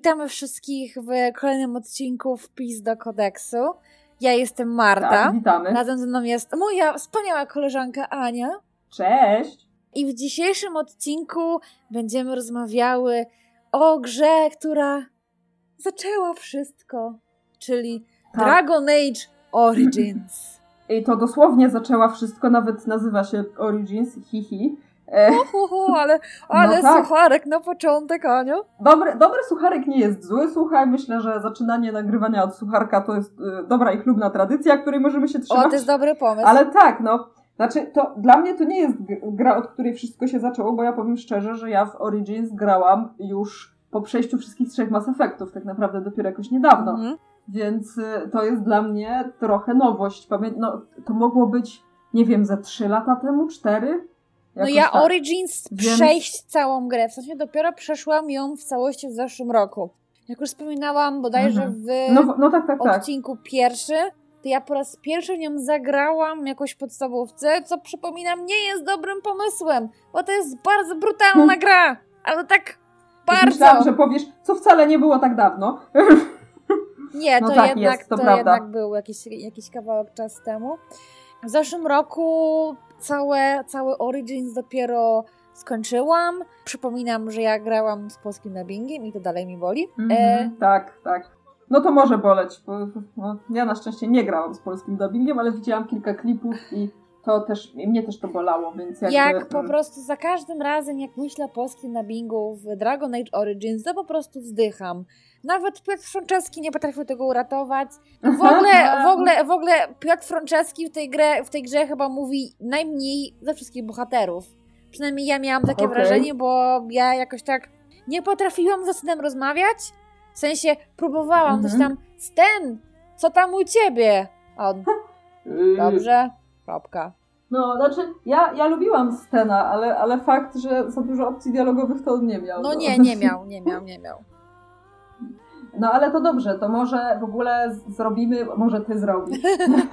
Witamy wszystkich w kolejnym odcinku Wpis do kodeksu. Ja jestem Marta. Tak, witamy. Razem ze mną jest moja wspaniała koleżanka Ania. Cześć! I w dzisiejszym odcinku będziemy rozmawiały o grze, która zaczęła wszystko, czyli Tak. Dragon Age Origins. I to dosłownie zaczęła wszystko, nawet nazywa się Origins, hihi. Uhuhu, ale, ale No tak. sucharek na początek, Aniu. dobry, dobry sucharek nie jest zły, słuchaj, myślę, że zaczynanie nagrywania od sucharka to jest e, dobra i chlubna tradycja, której możemy się O, trzymać. to jest dobry pomysł. Ale tak, no. Znaczy, to dla mnie to nie jest gra, od której wszystko się zaczęło, bo ja powiem szczerze, że ja w Origins grałam już po przejściu wszystkich trzech Mass Effectów, tak naprawdę dopiero jakoś niedawno. Mhm. Więc y, to jest dla mnie trochę nowość. Pamię- no, to mogło być, nie wiem, ze 3 lata temu, 4? No ja tak. Origins Więc- przejść całą grę, w sensie dopiero przeszłam ją w całości w zeszłym roku. Jak już wspominałam bodajże Mhm. w No, no tak, tak, tak. odcinku pierwszy, to ja po raz pierwszy nią zagrałam jakoś podstawówce, co przypominam nie jest dobrym pomysłem, bo to jest bardzo brutalna gra, ale tak bardzo. Myślałam, że powiesz, co wcale nie było tak dawno. Nie, No to tak, jednak, jest, to to jednak był jakiś, jakiś kawałek czas temu. W zeszłym roku całe, cały Origins dopiero skończyłam. Przypominam, że ja grałam z polskim dubbingiem i to dalej mi boli. E, Mhm, tak, tak. No to może boleć. Bo, no, ja na szczęście nie grałam z polskim dubbingiem, ale widziałam kilka klipów i to też, mnie też to bolało, więc jakby... jak po mm, prostu za każdym razem, jak myślę o polskim dubbingu w Dragon Age Origins, to po prostu wzdycham. Nawet Piotr Franceski nie potrafił tego uratować. W ogóle, w ogóle, w ogóle Piotr Franceski w tej, grze, w tej grze chyba mówi najmniej ze wszystkich bohaterów. Przynajmniej ja miałam takie Okej. wrażenie, bo ja jakoś tak nie potrafiłam ze Stenem rozmawiać. W sensie próbowałam Mhm. coś tam, Sten, co tam u ciebie? A on, y, dobrze, kropka. No, znaczy, ja, ja lubiłam Stena, ale, ale fakt, że za dużo opcji dialogowych to on nie miał. No nie, nie miał, nie miał, nie miał. No ale to dobrze, to może w ogóle zrobimy, może ty zrobisz,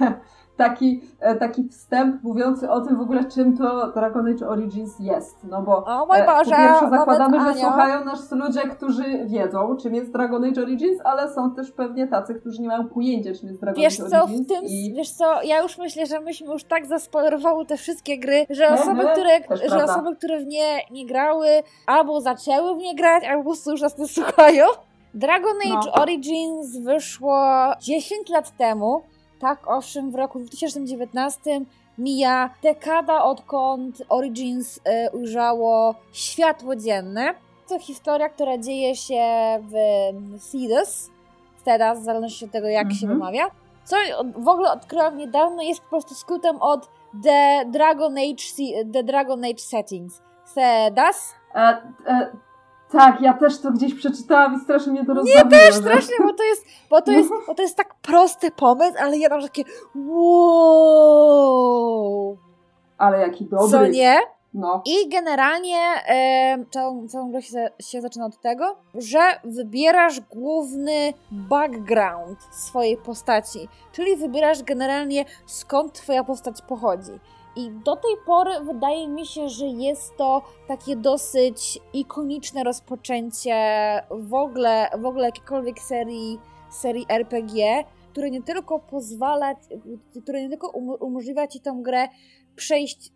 taki, e, taki wstęp mówiący o tym w ogóle, czym to Dragon Age Origins jest. No bo O mój e, Boże, po pierwsze zakładamy, że słuchają nas ludzie, którzy wiedzą, czym jest Dragon Age Origins, ale są też pewnie tacy, którzy nie mają pojęcia, czym jest Dragon Wiesz Age co, Origins. w tym, i... wiesz co, ja już myślę, że myśmy już tak zaspoilerowały te wszystkie gry, że osoby, które, że osoby, które w nie nie grały, albo zaczęły w nie grać, albo po prostu już nas nie słuchają. Dragon Age No. Origins wyszło 10 lat temu, tak owszem, w roku 2019 mija dekada odkąd Origins e, ujrzało światło dzienne. To historia, która dzieje się w Thedas, Thedas, w zależności od tego, jak się Mhm. wymawia. Co w ogóle odkryłam niedawno, jest po prostu skrótem od The Dragon Age, The Dragon Age Settings. Thedas. E, e, tak, ja też to gdzieś przeczytałam i strasznie mnie to Nie, rozbawiło. też że- strasznie, bo to jest, bo to jest, bo to jest tak prosty pomysł, ale ja mam takie wow, Ale jaki dobry. co nie? No. I generalnie e, całą, całą grę się, się zaczyna od tego, że wybierasz główny background swojej postaci, czyli wybierasz generalnie skąd twoja postać pochodzi. I do tej pory wydaje mi się, że jest to takie dosyć ikoniczne rozpoczęcie w ogóle, w ogóle jakiejkolwiek serii, serii RPG, które nie tylko pozwala, które nie tylko umo- umożliwia ci tą grę przejść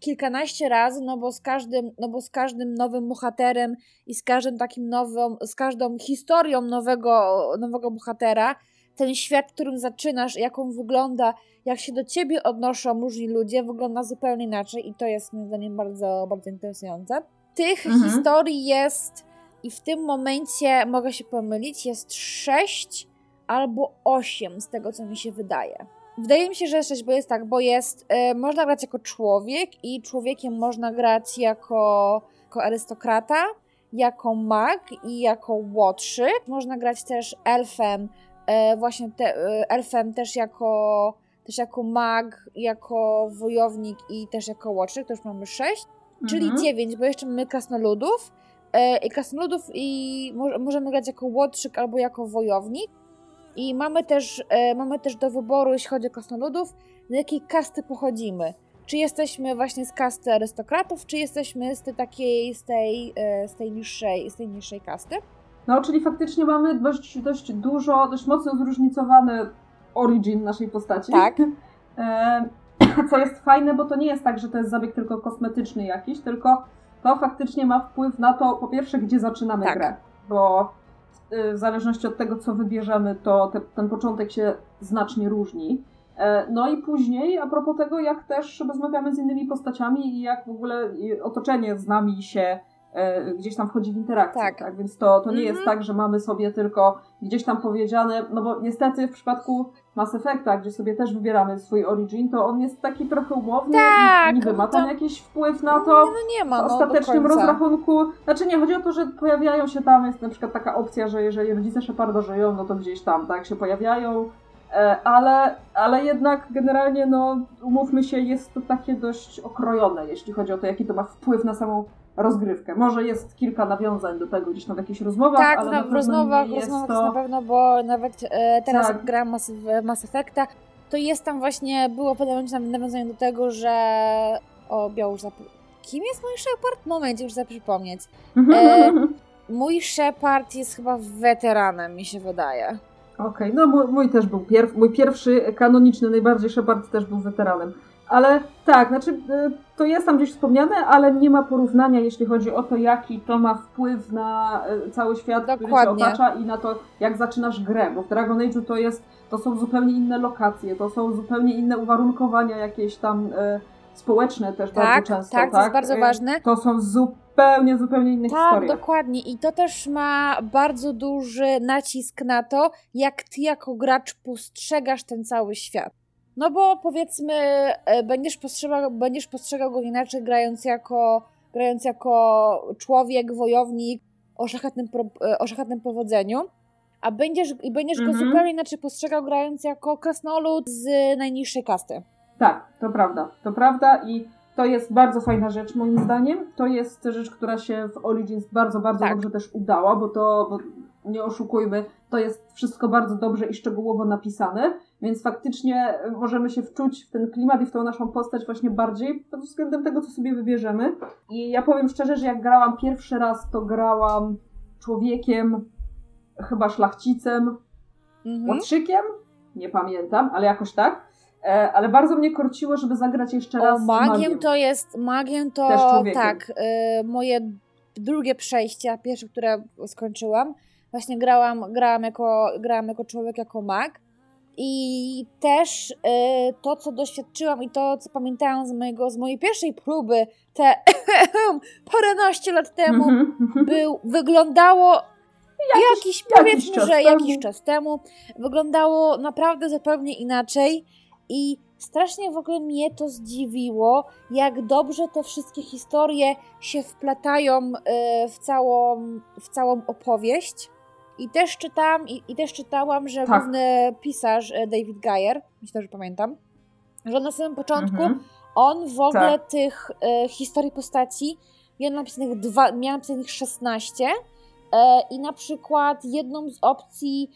kilkanaście razy, no bo z każdym, no bo z każdym nowym bohaterem i z każdym takim nową, z każdą historią nowego, nowego bohatera, ten świat, którym zaczynasz, jak on wygląda, jak się do ciebie odnoszą różni ludzie, wygląda zupełnie inaczej i to jest moim zdaniem bardzo, bardzo interesujące. Tych Mhm. historii jest i w tym momencie mogę się pomylić, jest sześć albo osiem z tego, co mi się wydaje. Wydaje mi się, że sześć, bo jest tak, bo jest, e, można grać jako człowiek i człowiekiem można grać jako, jako arystokrata, jako mag i jako łotrzyk. Można grać też elfem, e, właśnie te, e, elfem też jako, też jako mag, jako wojownik i też jako łotrzyk, to już mamy sześć. Czyli Mhm. 9, bo jeszcze mamy krasnoludów. E, I krasnoludów i mo- możemy grać jako łotrzyk albo jako wojownik. I mamy też, e, mamy też do wyboru, jeśli chodzi o krasnoludów, z jakiej kasty pochodzimy. Czy jesteśmy właśnie z kasty arystokratów, czy jesteśmy z tej takiej, z tej, e, z tej niższej, z tej niższej kasty. No, czyli faktycznie mamy dość, dość dużo, dość mocno zróżnicowany origin naszej postaci. Tak. E, co jest fajne, bo to nie jest tak, że to jest zabieg tylko kosmetyczny jakiś, tylko to faktycznie ma wpływ na to, po pierwsze, gdzie zaczynamy Tak. grę. Bo y, w zależności od tego, co wybierzemy, to te, ten początek się znacznie różni. E, No i później, a propos tego, jak też rozmawiamy z innymi postaciami i jak w ogóle otoczenie z nami się gdzieś tam wchodzi w interakcję. Tak. Tak. Więc to, to nie Mhm. jest tak, że mamy sobie tylko gdzieś tam powiedziane, no bo niestety w przypadku Mass Effecta, gdzie sobie też wybieramy swój origin, to on jest taki trochę umowny Tak, i niby ma tam to- jakiś wpływ na No, to. no nie ma, W no, ostatecznym rozrachunku, znaczy nie, chodzi o to, że pojawiają się tam, jest na przykład taka opcja, że jeżeli rodzice Sheparda żyją, no to gdzieś tam, tak, się pojawiają, e, ale, ale jednak generalnie, no, umówmy się, jest to takie dość okrojone, jeśli chodzi o to, jaki to ma wpływ na samą rozgrywkę. Może jest kilka nawiązań do tego gdzieś tam w jakichś rozmowach, Tak, ale na, na w rozmowach, jest rozmowach to... na pewno, bo nawet e, teraz Tak. gram Mass, w Mass Effecta, to jest tam właśnie, było nam- nawiązanie do tego, że o, Białusz zap... Kim jest mój Shepard? Moment, już chcę przypomnieć. E, Mój Shepard jest chyba weteranem, mi się wydaje. Okej, no mój, mój też był pierw, mój pierwszy kanoniczny, najbardziej Shepard też był weteranem. Ale tak, znaczy y, to jest tam gdzieś wspomniane, ale nie ma porównania, jeśli chodzi o to, jaki to ma wpływ na y, cały świat, który cię Dokładnie. otacza i na to, jak zaczynasz grę, bo w Dragon Age'u to jest, to są zupełnie inne lokacje, to są zupełnie inne uwarunkowania jakieś tam y, społeczne też Tak, bardzo często, tak, to jest bardzo Y, ważne. To są zupełnie, zupełnie inne Tak, historie. dokładnie. I to też ma bardzo duży nacisk na to, jak ty jako gracz postrzegasz ten cały świat. No bo powiedzmy, e, będziesz postrzegał, będziesz postrzegał go inaczej grając jako, grając jako człowiek, wojownik o szlachetnym, pro, e, o szlachetnym powodzeniu, a będziesz, i będziesz go Mhm. zupełnie inaczej postrzegał grając jako krasnolud z najniższej kasty. Tak, to prawda. To prawda i to jest bardzo fajna rzecz moim zdaniem. To jest rzecz, która się w Origins bardzo, bardzo Tak. dobrze też udała, bo to, bo nie oszukujmy, to jest wszystko bardzo dobrze i szczegółowo napisane, więc faktycznie możemy się wczuć w ten klimat i w tą naszą postać właśnie bardziej pod względem tego, co sobie wybierzemy. I ja powiem szczerze, że jak grałam pierwszy raz, to grałam człowiekiem, chyba szlachcicem, Mhm. Łotrzykiem? Nie pamiętam, ale jakoś tak. E, ale bardzo mnie korciło, żeby zagrać jeszcze O, raz magiem, magiem. to jest, magiem to tak, y, moje drugie przejście, a pierwsze, które skończyłam, właśnie grałam, grałam, jako, grałam jako człowiek, jako mag i też y, to, co doświadczyłam i to, co pamiętałam z, mojego, z mojej pierwszej próby te paręnaście lat temu, Mhm, mhm. był, wyglądało jakiś, powiedzmy, czas że jakiś czas temu wyglądało naprawdę zupełnie inaczej i strasznie w ogóle mnie to zdziwiło, jak dobrze te wszystkie historie się wplatają e, w całą, w całą opowieść. I też czytałam, i, i też czytałam, że Tak. główny pisarz e, David Geyer, myślę, że pamiętam, że na samym początku Mhm. on w ogóle Tak. tych e, historii postaci miał napisanych, dwa, miał napisanych 16 e, i na przykład jedną z opcji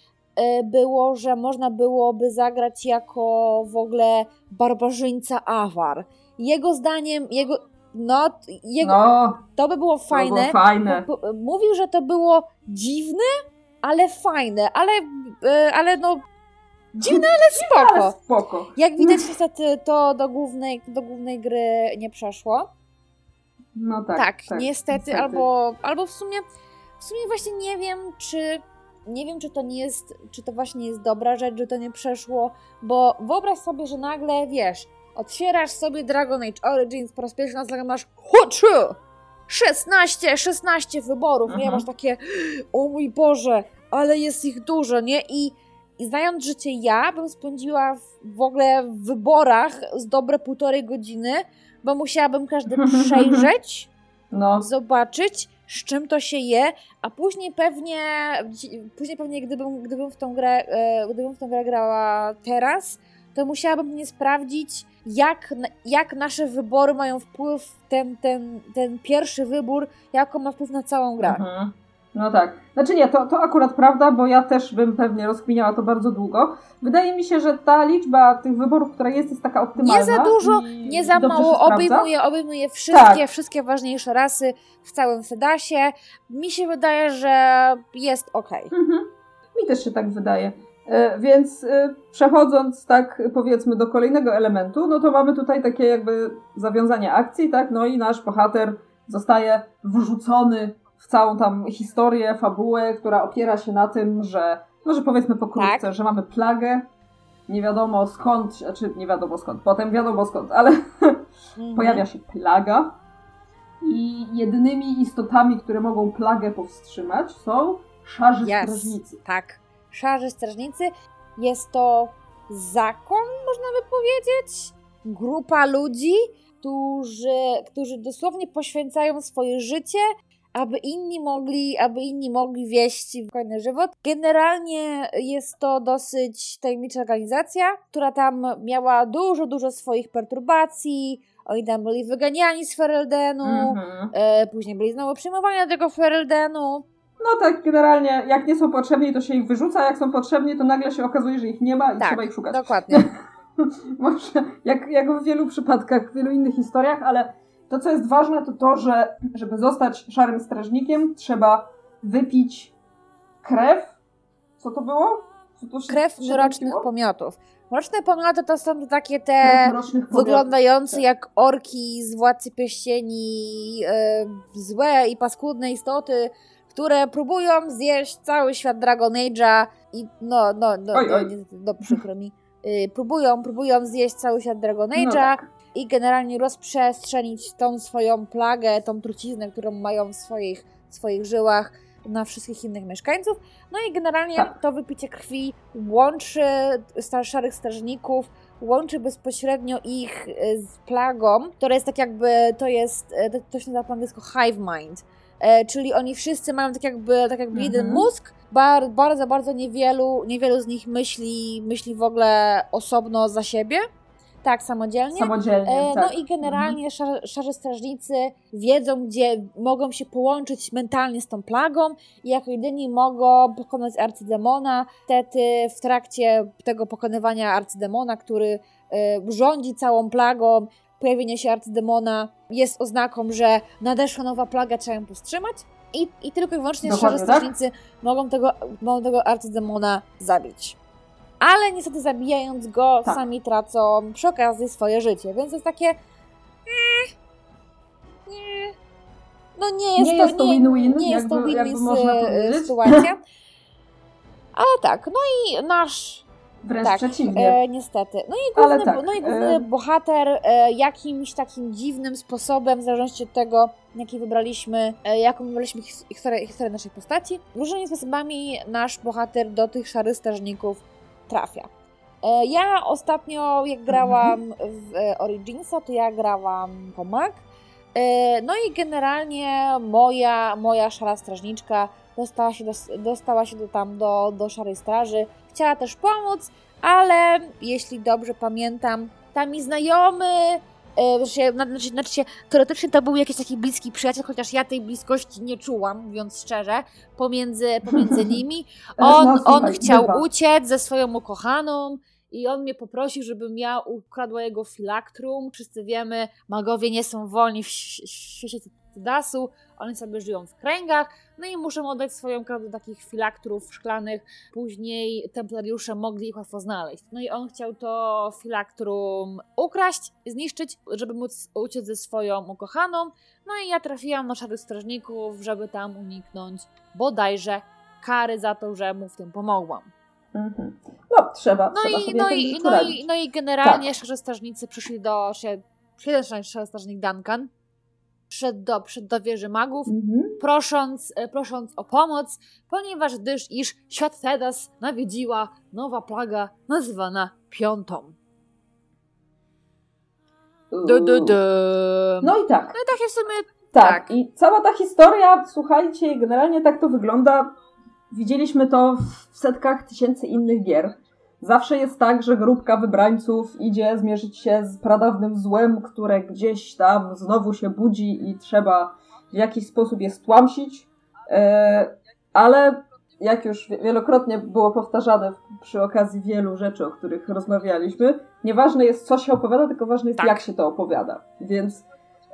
było, że można byłoby zagrać jako w ogóle barbarzyńca Awar. Jego zdaniem, jego, no, jego, No, to by było fajne. było fajne. Mówił, że to było dziwne, ale fajne, ale, e, ale no, dziwne, ale spoko. Ale spoko. Jak widać, niestety to do głównej, do głównej gry nie przeszło. No tak. Tak, niestety, Albo, albo w sumie w sumie właśnie nie wiem, czy nie wiem, czy to nie jest, czy to właśnie jest dobra rzecz, że to nie przeszło, bo wyobraź sobie, że nagle, wiesz, otwierasz sobie Dragon Age Origins po raz pierwszy na nagle masz huczu! 16, 16 wyborów, nie? Mhm. Masz takie, o mój Boże, ale jest ich dużo, nie? I, i znając życie ja, bym spędziła w, w ogóle w wyborach z dobre półtorej godziny, bo musiałabym każdy przejrzeć, No, zobaczyć, z czym to się je, a później pewnie, później pewnie gdybym, gdybym, w tą grę, e, gdybym w tą grę grała teraz, to musiałabym nie sprawdzić, jak, jak nasze wybory mają wpływ, ten, ten, ten pierwszy wybór, jaką ma wpływ na całą grę. Mhm. No tak. Znaczy nie, to, to akurat prawda, bo ja też bym pewnie rozkminiała to bardzo długo. Wydaje mi się, że ta liczba tych wyborów, która jest, jest taka optymalna. Nie za dużo, nie za mało, obejmuje, obejmuje wszystkie, tak. wszystkie ważniejsze rasy w całym Fedasie. Mi się wydaje, że jest ok. Mhm. Mi też się tak wydaje. E, więc e, przechodząc tak powiedzmy do kolejnego elementu, no to mamy tutaj takie jakby zawiązanie akcji, tak? No i nasz bohater zostaje wrzucony w całą tam historię, fabułę, która opiera się na tym, że, może powiedzmy pokrótce, tak. że mamy plagę, nie wiadomo skąd, znaczy nie wiadomo skąd, potem wiadomo skąd, ale mhm. pojawia się plaga i jedynymi istotami, które mogą plagę powstrzymać są szarzy yes. strażnicy. Tak, szarzy strażnicy. Jest to zakon, można by powiedzieć, grupa ludzi, którzy, którzy dosłownie poświęcają swoje życie aby inni mogli, aby inni mogli wieść spokojny żywot. Generalnie jest to dosyć tajemnicza organizacja, która tam miała dużo, dużo swoich perturbacji. Oni tam byli wyganiani z Fereldenu, mhm. e, później byli znowu przyjmowani do tego Fereldenu. No tak, generalnie jak nie są potrzebni, to się ich wyrzuca, jak są potrzebni, to nagle się okazuje, że ich nie ma i tak, trzeba ich szukać. dokładnie. Może jak, jak w wielu przypadkach, w wielu innych historiach, ale to, co jest ważne, to to, że żeby zostać szarym strażnikiem, trzeba wypić krew. Co to było? To krew mrocznych pomiotów. Mroczne pomioty to są takie te wyglądające jak orki z Władcy Pieścieni, e, złe i paskudne istoty, które próbują zjeść cały świat Dragon Age'a i no, no, no, oj, oj. no, no przykro mi. Y, próbują, próbują zjeść cały świat Dragon no Age'a, no tak i generalnie rozprzestrzenić tą swoją plagę, tą truciznę, którą mają w swoich, swoich żyłach na wszystkich innych mieszkańców. No i generalnie tak. to wypicie krwi łączy szarych strażników, łączy bezpośrednio ich e, z plagą, która jest tak jakby, to jest, e, to się nazywa po angielsku hive mind, e, czyli oni wszyscy mają tak jakby, tak jakby mhm. jeden mózg, bar, bardzo, bardzo niewielu, niewielu z nich myśli, myśli w ogóle osobno za siebie. Tak, samodzielnie. Samodzielnie, e, No tak. i generalnie mhm. szar, szarzy strażnicy wiedzą, gdzie mogą się połączyć mentalnie z tą plagą i jako jedyni mogą pokonać arcydemona. Wtedy w trakcie tego pokonywania arcydemona, który e, rządzi całą plagą, pojawienie się arcydemona jest oznaką, że nadeszła nowa plaga, trzeba ją powstrzymać. I, i tylko i wyłącznie Dokładnie, tak? strażnicy mogą tego, mogą tego arcydemona zabić ale niestety zabijając go, tak. sami tracą przy okazji swoje życie, więc jest takie. Nie, no nie jest nie to, jest to win-win, nie, nie jest to win-win sytuacja. Ale tak, no i nasz. Wręcz tak, przeciwnie. E, niestety. No i główny, tak, no i główny e... bohater e, jakimś takim dziwnym sposobem, w zależności od tego, jaki wybraliśmy, e, jaką wybraliśmy historię, historię naszej postaci, różnymi sposobami nasz bohater do tych szarych strażników trafia. E, ja ostatnio, jak grałam w e, Originsa, to ja grałam Pomak. E, no i generalnie moja, moja szara strażniczka dostała się, do, dostała się do, tam do, do szarej straży. Chciała też pomóc, ale jeśli dobrze pamiętam, tam mi znajomy znaczy, znaczy, znaczy, teoretycznie to był jakiś taki bliski przyjaciel, chociaż ja tej bliskości nie czułam, mówiąc szczerze, pomiędzy, pomiędzy nimi. On, no, on chciał bywa. uciec ze swoją ukochaną i on mnie poprosił, żebym ja ukradła jego filaktrum. Wszyscy wiemy, magowie nie są wolni w świecie dasu, one sobie żyją w kręgach, no i muszą oddać swoją krew do takich filaktrów szklanych. Później templariusze mogli ich łatwo znaleźć. No i on chciał to filaktrum ukraść, zniszczyć, żeby móc uciec ze swoją ukochaną. No i ja trafiłam na szarych strażników, żeby tam uniknąć bodajże kary za to, że mu w tym pomogłam. Mhm. No, trzeba. No, trzeba i, no, i, no, i, no i generalnie tak. strażnicy przyszli do. Się, jeden strażnik Duncan przed do, przed do wieży magów, mhm. prosząc, e, prosząc o pomoc, ponieważ gdyż iż świat Tedas nawiedziła nowa plaga nazywana Piątą. Du, du, du. No i tak. No i tak jest w sumie... Tak. tak, i cała ta historia, słuchajcie, generalnie tak to wygląda. Widzieliśmy to w setkach tysięcy innych gier. Zawsze jest tak, że grupka wybrańców idzie zmierzyć się z pradawnym złem, które gdzieś tam znowu się budzi i trzeba w jakiś sposób je stłamsić. E, ale jak już wielokrotnie było powtarzane przy okazji wielu rzeczy, o których rozmawialiśmy, nieważne jest, co się opowiada, tylko ważne jest, tak. jak się to opowiada. Więc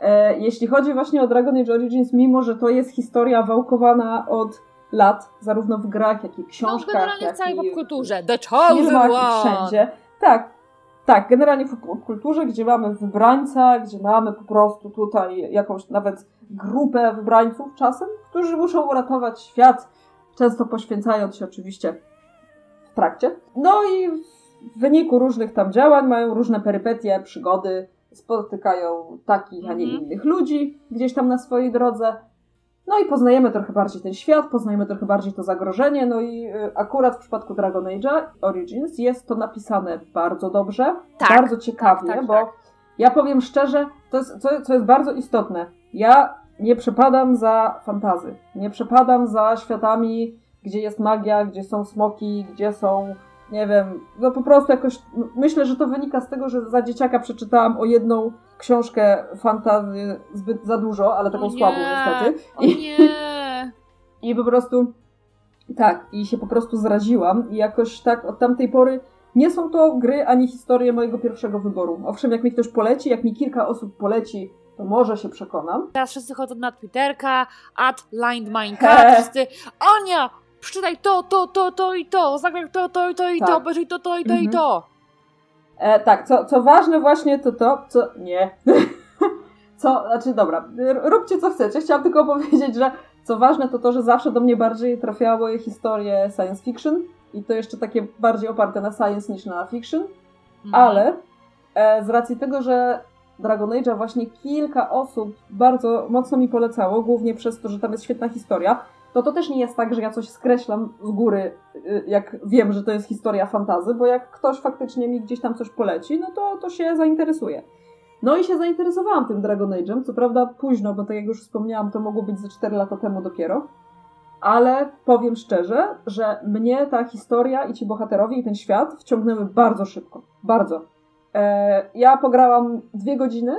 e, jeśli chodzi właśnie o Dragon Age Origins, mimo że to jest historia wałkowana od lat, zarówno w grach, jak i książkach, no, generalnie jak w całej popkulturze. The Chosen filmach, wszędzie. Tak, tak, generalnie w kulturze, gdzie mamy wybrańca, gdzie mamy po prostu tutaj jakąś nawet grupę wybrańców czasem, którzy muszą uratować świat, często poświęcając się oczywiście w trakcie. No i w wyniku różnych tam działań mają różne perypetie, przygody, spotykają takich, a nie mhm. innych ludzi gdzieś tam na swojej drodze. No i poznajemy trochę bardziej ten świat, poznajemy trochę bardziej to zagrożenie, no i y, akurat w przypadku Dragon Age'a Origins jest to napisane bardzo dobrze, tak, bardzo ciekawie, tak, tak, bo tak. ja powiem szczerze, to jest, co, co jest bardzo istotne, ja nie przepadam za fantazy, nie przepadam za światami, gdzie jest magia, gdzie są smoki, gdzie są nie wiem, no po prostu jakoś, myślę, że to wynika z tego, że za dzieciaka przeczytałam o jedną książkę fantazy zbyt za dużo, ale taką słabą niestety. I, nie. I po prostu, tak, i się po prostu zraziłam i jakoś tak od tamtej pory nie są to gry ani historie mojego pierwszego wyboru. Owszem, jak mi ktoś poleci, jak mi kilka osób poleci, to może się przekonam. Teraz wszyscy chodzą na Twitterka, at Lined Minecraft, wszyscy, Ania, przeczytaj to, to, to, to i to, zagraj to, to i to i tak. to, obejrzyj to, to i to mhm. i to. E, tak, co, co ważne właśnie to to, co... Nie. co, znaczy dobra, róbcie co chcecie. Chciałam tylko powiedzieć, że co ważne to to, że zawsze do mnie bardziej trafiały historie science fiction i to jeszcze takie bardziej oparte na science niż na fiction, mhm. ale e, z racji tego, że Dragon Age'a właśnie kilka osób bardzo mocno mi polecało, głównie przez to, że tam jest świetna historia, to to też nie jest tak, że ja coś skreślam z góry, y, jak wiem, że to jest historia fantazy, bo jak ktoś faktycznie mi gdzieś tam coś poleci, no to, to się zainteresuje. No i się zainteresowałam tym Dragon Age'em, co prawda późno, bo tak jak już wspomniałam, to mogło być ze 4 lata temu dopiero, ale powiem szczerze, że mnie ta historia i ci bohaterowie i ten świat wciągnęły bardzo szybko. Bardzo. E, ja pograłam dwie godziny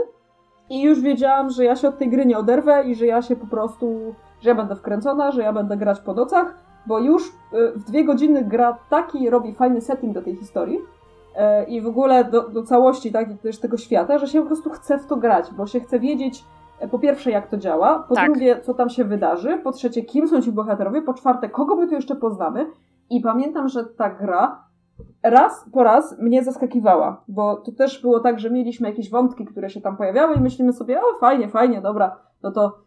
i już wiedziałam, że ja się od tej gry nie oderwę i że ja się po prostu że ja będę wkręcona, że ja będę grać po nocach, bo już y, w dwie godziny gra taki robi fajny setting do tej historii y, i w ogóle do, do całości tak, też tego świata, że się po prostu chce w to grać, bo się chce wiedzieć y, po pierwsze jak to działa, po tak. drugie co tam się wydarzy, po trzecie kim są ci bohaterowie, po czwarte kogo my tu jeszcze poznamy i pamiętam, że ta gra raz po raz mnie zaskakiwała, bo to też było tak, że mieliśmy jakieś wątki, które się tam pojawiały i myślimy sobie, o fajnie, fajnie, dobra, no to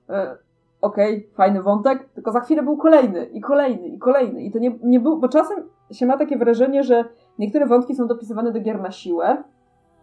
okej, okay, fajny wątek, tylko za chwilę był kolejny i kolejny i kolejny. I to nie, nie był, bo czasem się ma takie wrażenie, że niektóre wątki są dopisywane do gier na siłę.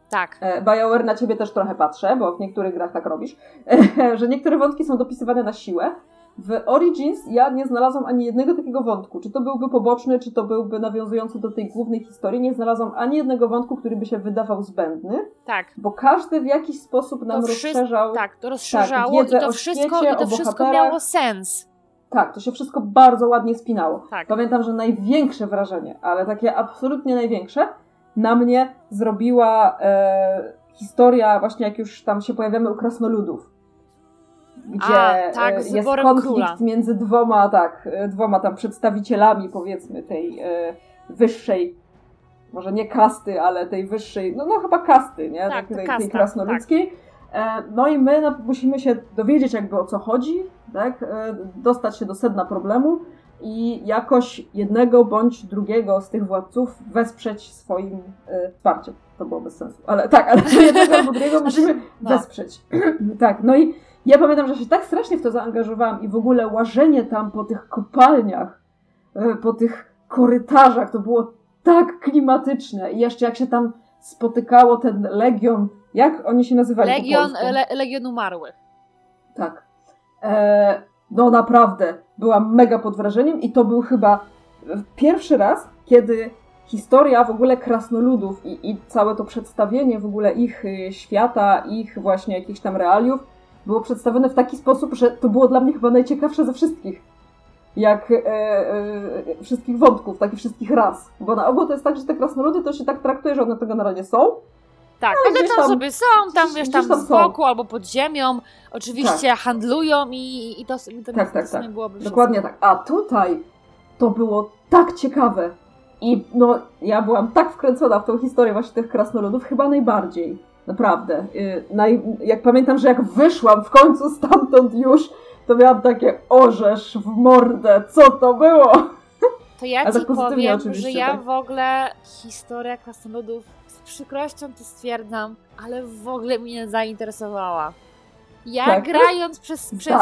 Tak. E, BioWare na ciebie też trochę patrzę, bo w niektórych grach tak robisz, że niektóre wątki są dopisywane na siłę, w Origins ja nie znalazłam ani jednego takiego wątku. Czy to byłby poboczny, czy to byłby nawiązujący do tej głównej historii. Nie znalazłam ani jednego wątku, który by się wydawał zbędny. Tak. Bo każdy w jakiś sposób nam to rozszerzał. Tak, to rozszerzało tak, i to wszystko, świecie, i to wszystko miało sens. Tak, to się wszystko bardzo ładnie spinało. Tak. Pamiętam, że największe wrażenie, ale takie absolutnie największe, na mnie zrobiła e, historia, właśnie jak już tam się pojawiamy u krasnoludów gdzie A, tak, e, jest konflikt króla. między dwoma, tak, e, dwoma tam przedstawicielami, powiedzmy, tej e, wyższej, może nie kasty, ale tej wyższej, no, no chyba kasty, nie? Tak, tej, kasta, tej krasnoludzkiej. Tak. No i my no, musimy się dowiedzieć jakby o co chodzi, tak? Dostać się do sedna problemu i jakoś jednego bądź drugiego z tych władców wesprzeć swoim wsparciem. To było bez sensu, ale tak, ale jednego albo drugiego musimy no. wesprzeć. tak, no i ja pamiętam, że się tak strasznie w to zaangażowałam i w ogóle łażenie tam po tych kopalniach, e, po tych korytarzach, to było tak klimatyczne. I jeszcze jak się tam spotykało ten legion, jak oni się nazywali? Legion, le, legion umarłych. Tak. E, no naprawdę, byłam mega pod wrażeniem i to był chyba pierwszy raz, kiedy historia w ogóle krasnoludów i, i całe to przedstawienie w ogóle ich y, świata, ich właśnie jakichś tam realiów było przedstawione w taki sposób, że to było dla mnie chyba najciekawsze ze wszystkich. Jak e, e, wszystkich wątków, takich wszystkich ras. Bo na ogół to jest tak, że te krasnoludy to się tak traktuje, że one to generalnie są. Tak, Ale one gdzieś tam tam- sobie są, tam gdzieś- wiesz, tam tam z są. boku albo pod ziemią. Oczywiście handlują i, i to, i to, Tak, to tak, w sumie tak. byłoby wszystko. Dokładnie tak. A tutaj to było tak ciekawe. I no, ja byłam tak wkręcona w tą historię właśnie tych krasnoludów, chyba najbardziej. Naprawdę. Naj, jak pamiętam, że jak wyszłam w końcu stamtąd już, to miałam takie orzesz w mordę. Co to było? To ja ci tak pozytywnie powiem, że ja tak. w ogóle historia krasnoludów z przykrością to stwierdzam, ale w ogóle mnie nie zainteresowała. Ja Tak? grając przez, przez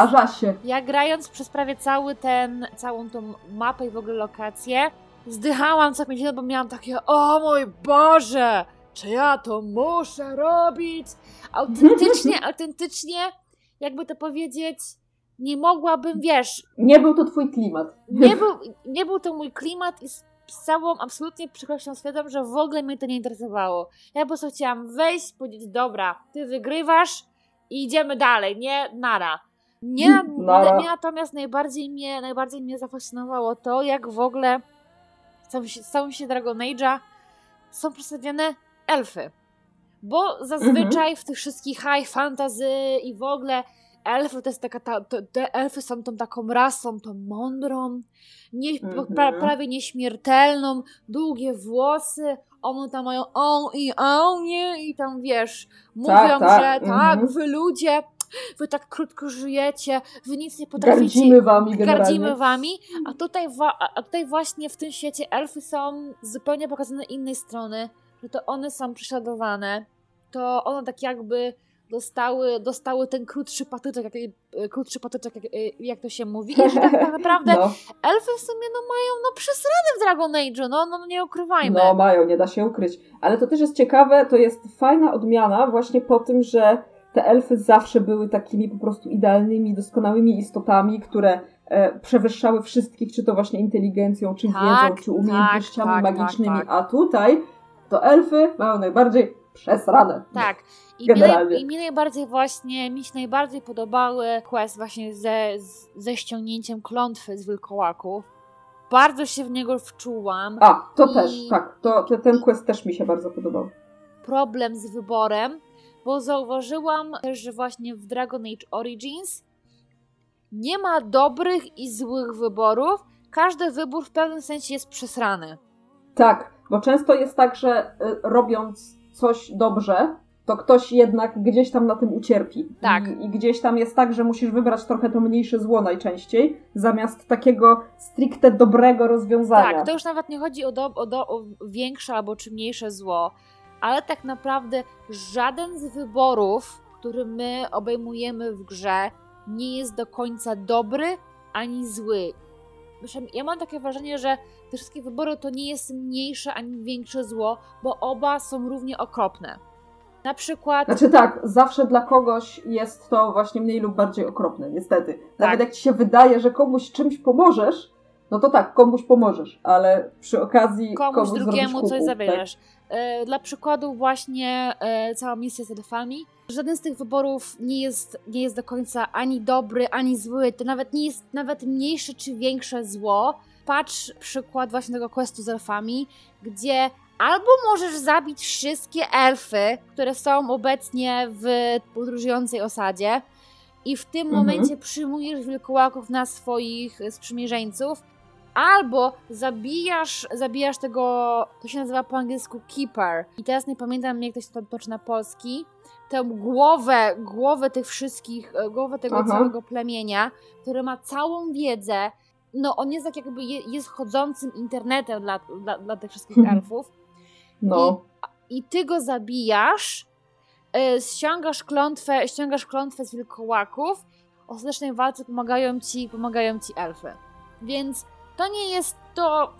ja grając przez prawie cały ten, całą tą mapę i w ogóle lokację, zdychałam co chwilę, bo miałam takie, o mój Boże, czy ja to muszę robić? Autentycznie, autentycznie, jakby to powiedzieć, nie mogłabym, wiesz, Nie był to twój klimat. nie był, nie był to mój klimat i z, całą absolutnie przykrością stwierdzam, że w ogóle mnie to nie interesowało. Ja po prostu chciałam wejść, powiedzieć, dobra, ty wygrywasz i idziemy dalej, nie nara. Nie, Nara. nie natomiast najbardziej mnie, najbardziej mnie zafascynowało to, jak w ogóle w całym, się- Dragon Age'a są przedstawione elfy. Bo zazwyczaj w tych wszystkich high fantasy i w ogóle elfy to jest taka, ta, to, te elfy są tą taką rasą, tą mądrą, nie, Mhm. pra, prawie nieśmiertelną, długie włosy, one tam mają on i on, nie? I tam wiesz, mówią, Tak, tak, że tak, mhm. wy ludzie, wy tak krótko żyjecie, wy nic nie potraficie. Gardzimy wami generalnie. Gardzimy wami, a tutaj, a tutaj właśnie w tym świecie elfy są zupełnie pokazane innej strony, że to one są prześladowane, to one tak jakby dostały, dostały ten krótszy patyczek, jak, e, krótszy patyczek, jak, e, jak to się mówi, i że tak, tak naprawdę No, elfy w sumie no mają no przesrane w Dragon Age'u, no, no nie ukrywajmy. no mają, nie da się ukryć. Ale to też jest ciekawe, to jest fajna odmiana właśnie po tym, że te elfy zawsze były takimi po prostu idealnymi, doskonałymi istotami, które e, przewyższały wszystkich, czy to właśnie inteligencją, czy Tak, wiedzą, czy umiejętnościami tak, tak, magicznymi. tak, tak. A tutaj to elfy mają najbardziej przesrane. Tak. I mi, naj, I mi najbardziej właśnie, mi się najbardziej podobały quest właśnie ze, ze ściągnięciem klątwy z wilkołaków. Bardzo się w niego wczułam. A, to I- też, tak. To, to, ten quest też mi się bardzo podobał. Problem z wyborem, bo zauważyłam też, że właśnie w Dragon Age Origins nie ma dobrych i złych wyborów. Każdy wybór w pewnym sensie jest przesrany. Tak, bo często jest tak, że y, robiąc coś dobrze, to ktoś jednak gdzieś tam na tym ucierpi. Tak. I, I gdzieś tam jest tak, że musisz wybrać trochę to mniejsze zło najczęściej, zamiast takiego stricte dobrego rozwiązania. Tak, to już nawet nie chodzi o, do, o, do, o większe albo czy mniejsze zło, ale tak naprawdę żaden z wyborów, który my obejmujemy w grze, nie jest do końca dobry ani zły. Ja mam takie wrażenie, że te wszystkie wybory to nie jest mniejsze ani większe zło, bo oba są równie okropne. Na przykład. Znaczy tak, zawsze dla kogoś jest to właśnie mniej lub bardziej okropne, niestety. Nawet Tak. jak ci się wydaje, że komuś czymś pomożesz, no to tak, komuś pomożesz, ale przy okazji komuś komuś drugiemu zrobisz coś kuku, zabierzesz. E, Dla przykładu właśnie e, cała misja z elfami. Żaden z tych wyborów nie jest, nie jest do końca ani dobry, ani zły. To nawet nie jest nawet mniejsze czy większe zło. Patrz przykład właśnie tego questu z elfami, gdzie albo możesz zabić wszystkie elfy, które są obecnie w podróżującej osadzie i w tym Mhm. momencie przyjmujesz wilkołaków na swoich sprzymierzeńców, albo zabijasz, zabijasz tego, to się nazywa po angielsku keeper. I teraz nie pamiętam, jak to się to toczy na polski. Tę głowę, głowę tych wszystkich, e, głowę tego Aha. całego plemienia, który ma całą wiedzę. No, on jest tak jakby, je, jest chodzącym internetem dla, dla, dla tych wszystkich Mhm. elfów. No. I ty go zabijasz, e, ściągasz klątwę, ściągasz klątwę z wilkołaków, ostatecznej walce pomagają ci, pomagają ci elfy. Więc to nie jest to,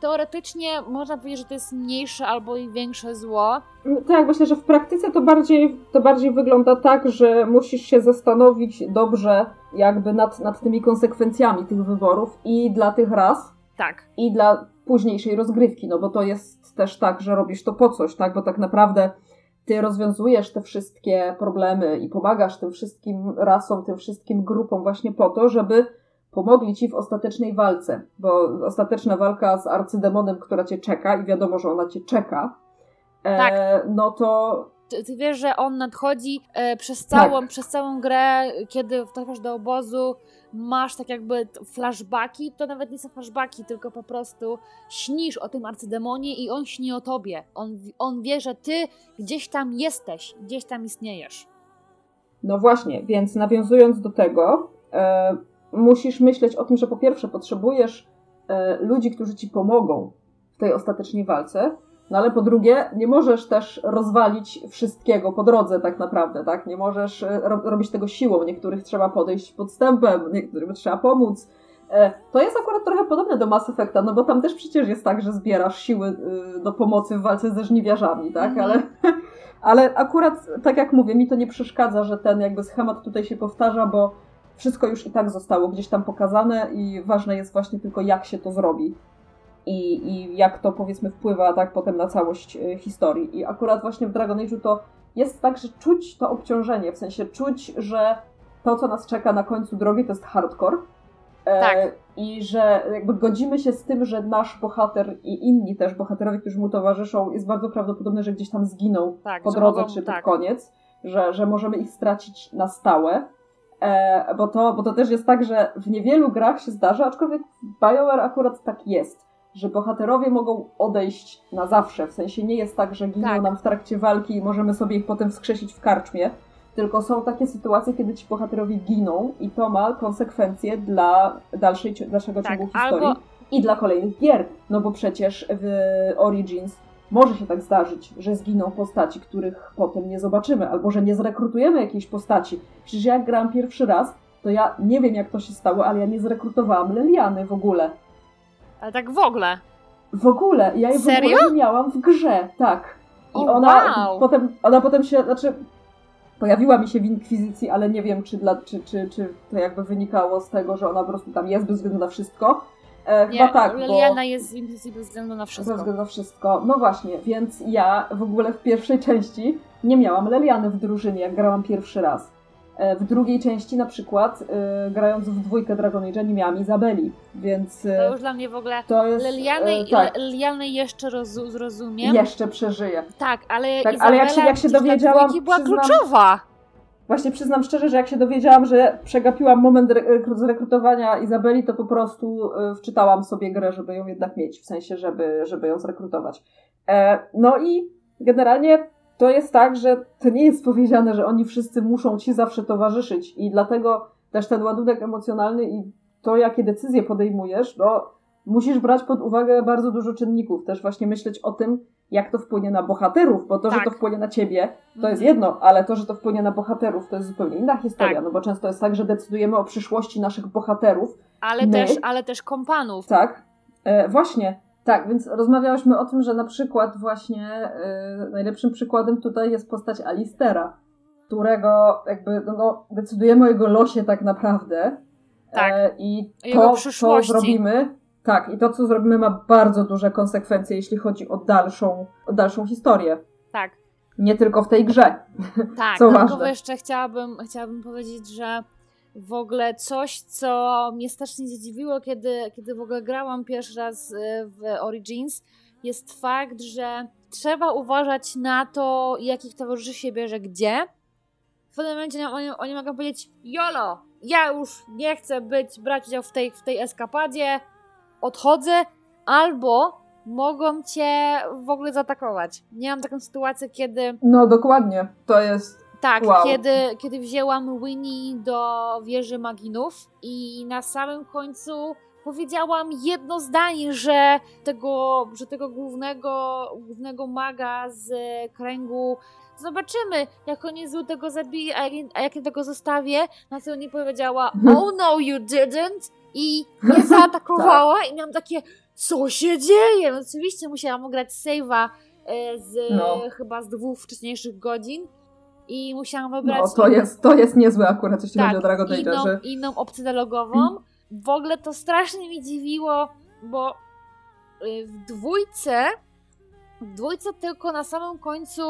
teoretycznie można powiedzieć, że to jest mniejsze albo i większe zło. Tak, myślę, że w praktyce to bardziej, to bardziej wygląda tak, że musisz się zastanowić dobrze jakby nad, nad tymi konsekwencjami tych wyborów i dla tych ras, Tak. i dla późniejszej rozgrywki, no bo to jest też tak, że robisz to po coś, tak, bo tak naprawdę ty rozwiązujesz te wszystkie problemy i pomagasz tym wszystkim rasom, tym wszystkim grupom właśnie po to, żeby pomogli ci w ostatecznej walce, bo ostateczna walka z arcydemonem, która cię czeka i wiadomo, że ona cię czeka, e, Tak. no to Ty, wiesz, że on nadchodzi e, przez, całą, Tak. przez całą grę, kiedy trafiasz do obozu, masz tak jakby flashbacki, to nawet nie są flashbacki, tylko po prostu śnisz o tym arcydemonie i on śni o tobie. On, on wie, że ty gdzieś tam jesteś, gdzieś tam istniejesz. No właśnie, więc nawiązując do tego, e, musisz myśleć o tym, że po pierwsze potrzebujesz e, ludzi, którzy ci pomogą w tej ostatecznej walce, no ale po drugie nie możesz też rozwalić wszystkiego po drodze tak naprawdę, tak? Nie możesz e, ro robić tego siłą, niektórych trzeba podejść podstępem, niektórym trzeba pomóc. E, to jest akurat trochę podobne do Mass Effecta, no bo tam też przecież jest tak, że zbierasz siły do pomocy w walce ze żniwiarzami, tak? Mhm. Ale ale akurat, tak jak mówię, mi to nie przeszkadza, że ten jakby schemat tutaj się powtarza, bo wszystko już i tak zostało gdzieś tam pokazane i ważne jest właśnie tylko jak się to zrobi i, i jak to powiedzmy wpływa tak potem na całość y, historii. I akurat właśnie w Dragon Age'u to jest tak, że czuć to obciążenie, w sensie czuć, że to, co nas czeka na końcu drogi, to jest hardcore. E, Tak. I że jakby godzimy się z tym, że nasz bohater i inni też bohaterowie, którzy mu towarzyszą, jest bardzo prawdopodobne, że gdzieś tam zginą Tak, po drodze mogą- czy pod tak. koniec, że, że możemy ich stracić na stałe. E, bo, to, bo to też jest tak, że w niewielu grach się zdarza, aczkolwiek BioWare akurat tak jest, że bohaterowie mogą odejść na zawsze. W sensie nie jest tak, że giną Tak. nam w trakcie walki i możemy sobie ich potem wskrzesić w karczmie. Tylko są takie sytuacje, kiedy ci bohaterowie giną i to ma konsekwencje dla dalszej, dalszego Tak, ciągu historii albo- i dla kolejnych gier. No bo przecież w Origins może się tak zdarzyć, że zginą postaci, których potem nie zobaczymy, albo że nie zrekrutujemy jakiejś postaci. Przecież jak grałam pierwszy raz, to ja nie wiem jak to się stało, ale ja nie zrekrutowałam Leliany w ogóle. Ale tak w ogóle. W ogóle. Ja jej w Serio? ogóle nie miałam w grze, tak. I O, ona wow. potem, ona potem się, znaczy pojawiła mi się w Inkwizycji, ale nie wiem, czy, dla, czy, czy, czy to jakby wynikało z tego, że ona po prostu tam jest bez względu na wszystko. E, Nie, chyba tak, bo... Liliana jest w Inquisition bez względu na Ze wszystko. względu na wszystko. No właśnie, więc ja w ogóle w pierwszej części nie miałam Leliany w drużynie, jak grałam pierwszy raz. E, W drugiej części na przykład, e, grając w dwójkę Dragon Age'a, nie miałam Izabeli, więc e, To już dla mnie w ogóle... to jest... Liliany, e, tak, Liliany jeszcze rozu- zrozumiem. jeszcze przeżyję. Tak, ale Tak, Izabela ale jak się- jak się dowiedziałam, była przyznam- kluczowa. Właśnie przyznam szczerze, że jak się dowiedziałam, że przegapiłam moment re- zrekrutowania Izabeli, to po prostu e, wczytałam sobie grę, żeby ją jednak mieć, w sensie, żeby, żeby ją zrekrutować. E, no i generalnie to jest tak, że to nie jest powiedziane, że oni wszyscy muszą ci zawsze towarzyszyć i dlatego też ten ładunek emocjonalny i to, jakie decyzje podejmujesz, no musisz brać pod uwagę bardzo dużo czynników. Też właśnie myśleć o tym, jak to wpłynie na bohaterów, bo to, że Tak. to wpłynie na ciebie, to jest Mhm. jedno, ale to, że to wpłynie na bohaterów, to jest zupełnie inna historia, Tak. no bo często jest tak, że decydujemy o przyszłości naszych bohaterów, Ale My? też, ale też kompanów. tak? E, właśnie, tak, więc rozmawiałyśmy o tym, że na przykład właśnie e, najlepszym przykładem tutaj jest postać Alistera, którego jakby, no, no decydujemy o jego losie tak naprawdę. Tak. E, I jego to, co zrobimy, tak, i to, co zrobimy ma bardzo duże konsekwencje, jeśli chodzi o dalszą, o dalszą historię. Tak, Nie tylko w tej grze. tak. Co Dodatkowo jeszcze chciałabym, chciałabym powiedzieć, że w ogóle coś, co mnie strasznie zdziwiło, kiedy, kiedy w ogóle grałam pierwszy raz y, w Origins, jest fakt, że trzeba uważać na to, jakich towarzyszy się bierze gdzie. W pewnym momencie oni, oni mogą powiedzieć, jolo, ja już nie chcę być, brać udział w tej, w tej eskapadzie, odchodzę, albo mogą cię w ogóle zaatakować. Miałam taką sytuację, kiedy No dokładnie, to jest tak, Wow. kiedy, kiedy wzięłam Winnie do wieży maginów i na samym końcu powiedziałam jedno zdanie, że tego, że tego głównego, głównego maga z kręgu zobaczymy, jak on jest tego zabije, a jak, a jak ja tego zostawię, na co nie powiedziała oh no you didn't i nie zaatakowała i miałam takie co się dzieje? No, oczywiście musiałam grać save'a e, z No. chyba z dwóch wcześniejszych godzin i musiałam wybrać No, to jest, to jest niezłe akurat, jeśli chodzi o Dragon Age, inną, że... inną opcję dialogową. W ogóle to strasznie mi dziwiło, bo y, w dwójce w dwójce tylko na samym końcu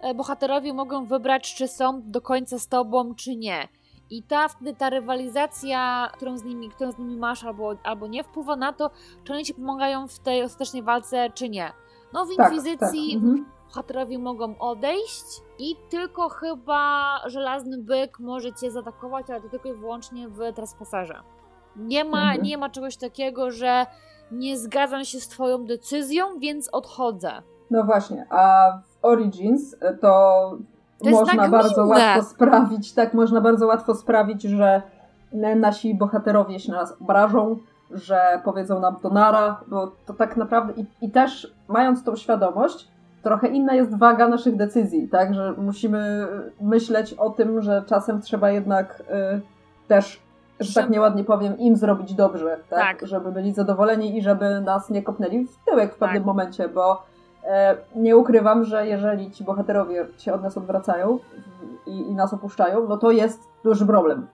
e, bohaterowie mogą wybrać, czy są do końca z tobą, czy nie. I ta, wtedy ta rywalizacja, którą z nimi, którą z nimi masz, albo, albo nie, wpływa na to, czy oni ci pomagają w tej ostatecznej walce, czy nie. No w Tak, Inkwizycji, tak. Mhm. bohaterowie mogą odejść i tylko chyba żelazny byk może cię zaatakować, ale to tylko i wyłącznie w trespasserze. Nie ma, Mhm. nie ma czegoś takiego, że nie zgadzam się z twoją decyzją, więc odchodzę. No właśnie, a w Origins to, można nagminne. bardzo łatwo sprawić, tak, można bardzo łatwo sprawić, że nasi bohaterowie się na nas obrażą, że powiedzą nam to nara, bo to tak naprawdę i, i też mając tą świadomość, trochę inna jest waga naszych decyzji, tak, że musimy myśleć o tym, że czasem trzeba jednak y, też, że tak nieładnie powiem, im zrobić dobrze, tak, Tak. żeby byli zadowoleni i żeby nas nie kopnęli w tyłek w pewnym Tak. momencie, bo nie ukrywam, że jeżeli ci bohaterowie się od nas odwracają i, i nas opuszczają, no to jest duży problem.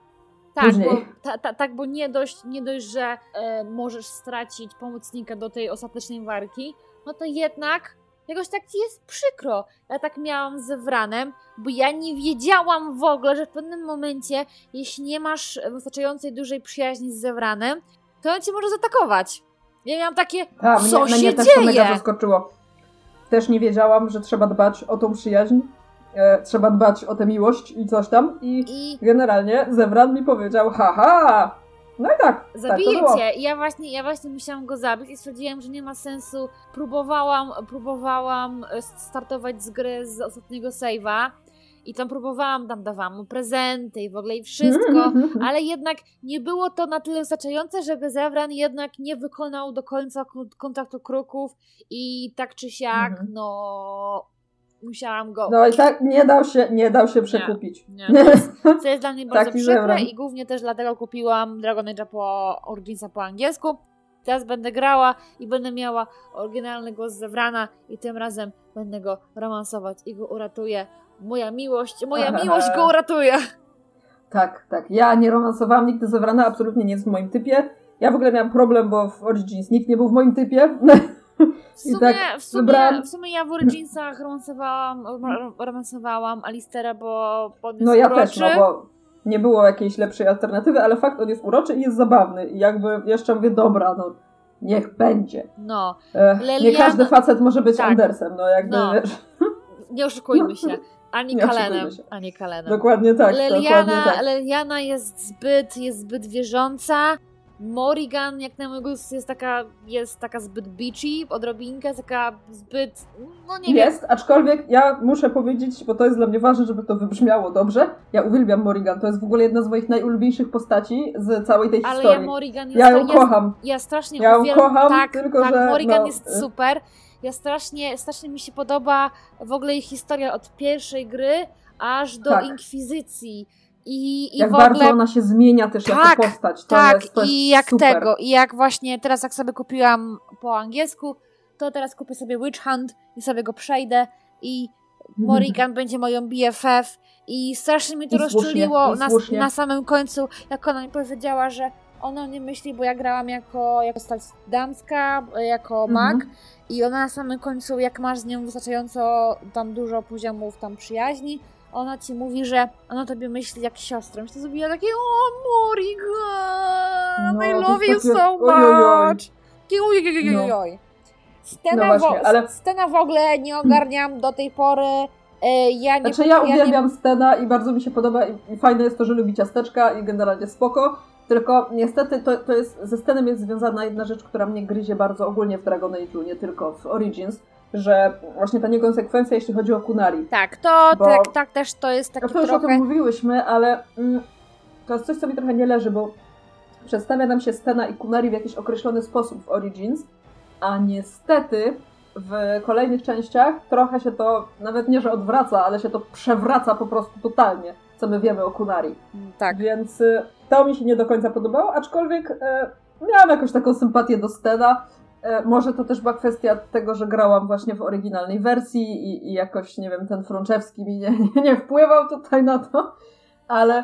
Tak, bo, ta, ta, tak, bo nie dość, nie dość że e, możesz stracić pomocnika do tej ostatecznej walki, no to jednak jakoś tak ci jest przykro. Ja tak miałam z Wranem, bo ja nie wiedziałam w ogóle, że w pewnym momencie, jeśli nie masz wystarczającej dużej przyjaźni z Zewranem, to on cię może zaatakować. Ja miałam takie, Tak, co mnie, się mnie też to mega dzieje? zaskoczyło. Też nie wiedziałam, że trzeba dbać o tą przyjaźń, e, trzeba dbać o tę miłość i coś tam i I generalnie Zewran mi powiedział, haha, no i tak, tak Zabiję było. cię. I ja właśnie, ja właśnie musiałam go zabić i stwierdziłam, że nie ma sensu. Próbowałam, próbowałam e, startować z gry z ostatniego save'a i tam próbowałam, tam dawałam mu prezenty i w ogóle i wszystko, ale jednak nie było to na tyle wystarczające, żeby Zewran jednak nie wykonał do końca kon- kontraktu kruków i tak czy siak, Mhm. no musiałam go... No i tak nie dał się, nie dał się przekupić. Nie, jest, co jest dla mnie bardzo przykre Zevran. i głównie też dlatego kupiłam Dragon Age'a po Originsa po angielsku. Teraz będę grała i będę miała oryginalny głos Zevrana i tym razem będę go romansować i go uratuję. Moja miłość, moja miłość go uratuje. Tak, tak. Ja nie romansowałam nigdy Zewrana, absolutnie nie jest w moim typie. Ja w ogóle miałam problem, bo w Origins nikt nie był w moim typie. W sumie, tak w, sumie, wybrałam- w sumie ja w Originsach romansowałam, romansowałam Alistera, bo on jest No ja uroczy. też, no bo nie było jakiejś lepszej alternatywy, ale fakt, on jest uroczy i jest zabawny. I jakby jeszcze mówię, dobra, no niech będzie. No, E, nie każdy facet może być Tak. Andersem, no jakby No. wiesz. nie oszukujmy się. Ani oszukujmy Kalenem, ani Kalenem. Dokładnie tak. dokładnie Leliana, tak. Leliana jest zbyt, jest zbyt wierząca. Morrigan, jak na mój gust, jest taka, jest taka zbyt bitchy, odrobinkę, taka zbyt, no nie wiem. Jest, aczkolwiek ja muszę powiedzieć, bo to jest dla mnie ważne, żeby to wybrzmiało dobrze. Ja uwielbiam Morrigan, to jest w ogóle jedna z moich najulubieńszych postaci z całej tej Ale ja historii. Morrigan jest, Ja ją kocham. ja strasznie Ja ją uwielbiam, kocham, tak, tylko tak, że, Morrigan no, jest y- super. Ja strasznie, strasznie mi się podoba w ogóle jej historia od pierwszej gry aż do Tak. Inkwizycji. I, i Jak bardzo ogóle ona się zmienia też Tak, jako postać. To tak, jest, to jest i jak super. tego, i jak właśnie teraz jak sobie kupiłam po angielsku, to teraz kupię sobie Witch Hunt i sobie go przejdę i Morrigan będzie moją BFF i strasznie mnie to I rozczuliło i na, na samym końcu, jak ona mi powiedziała, że ona nie myśli, bo ja grałam jako, jako postać damska, jako Mhm. I ona na samym końcu, jak masz z nią wystarczająco tam dużo poziomów tam przyjaźni, ona ci mówi, że ona tobie myśli jak siostrą. I to zrobiła takie, o Morrigan, No, I love you takie, so ojojoj. much. Scena, No właśnie, w, ale- scena w ogóle nie ogarniam do tej pory. E, ja nie Znaczy ja ja nie- uwielbiam Stena i bardzo mi się podoba i, i fajne jest to, że lubi ciasteczka i generalnie spoko. Tylko niestety to, to jest, ze Stenem jest związana jedna rzecz, która mnie gryzie bardzo ogólnie w Dragon Age'u, nie tylko w Origins, że właśnie ta niekonsekwencja, jeśli chodzi o Kunari. Tak, to Bo- tak, tak też to jest taki No to już o trochę... tym mówiłyśmy, ale mm, to jest coś, co mi trochę nie leży, bo przedstawia nam się Stena i Kunari w jakiś określony sposób w Origins, a niestety w kolejnych częściach trochę się to, nawet nie, że odwraca, ale się to przewraca po prostu totalnie, co my wiemy o Kunari. Tak. Więc y, to mi się nie do końca podobało, aczkolwiek e, miałam jakąś taką sympatię do Stena. E, może to też była kwestia tego, że grałam właśnie w oryginalnej wersji i, i jakoś, nie wiem, ten Frączewski mi nie, nie, nie wpływał tutaj na to, ale,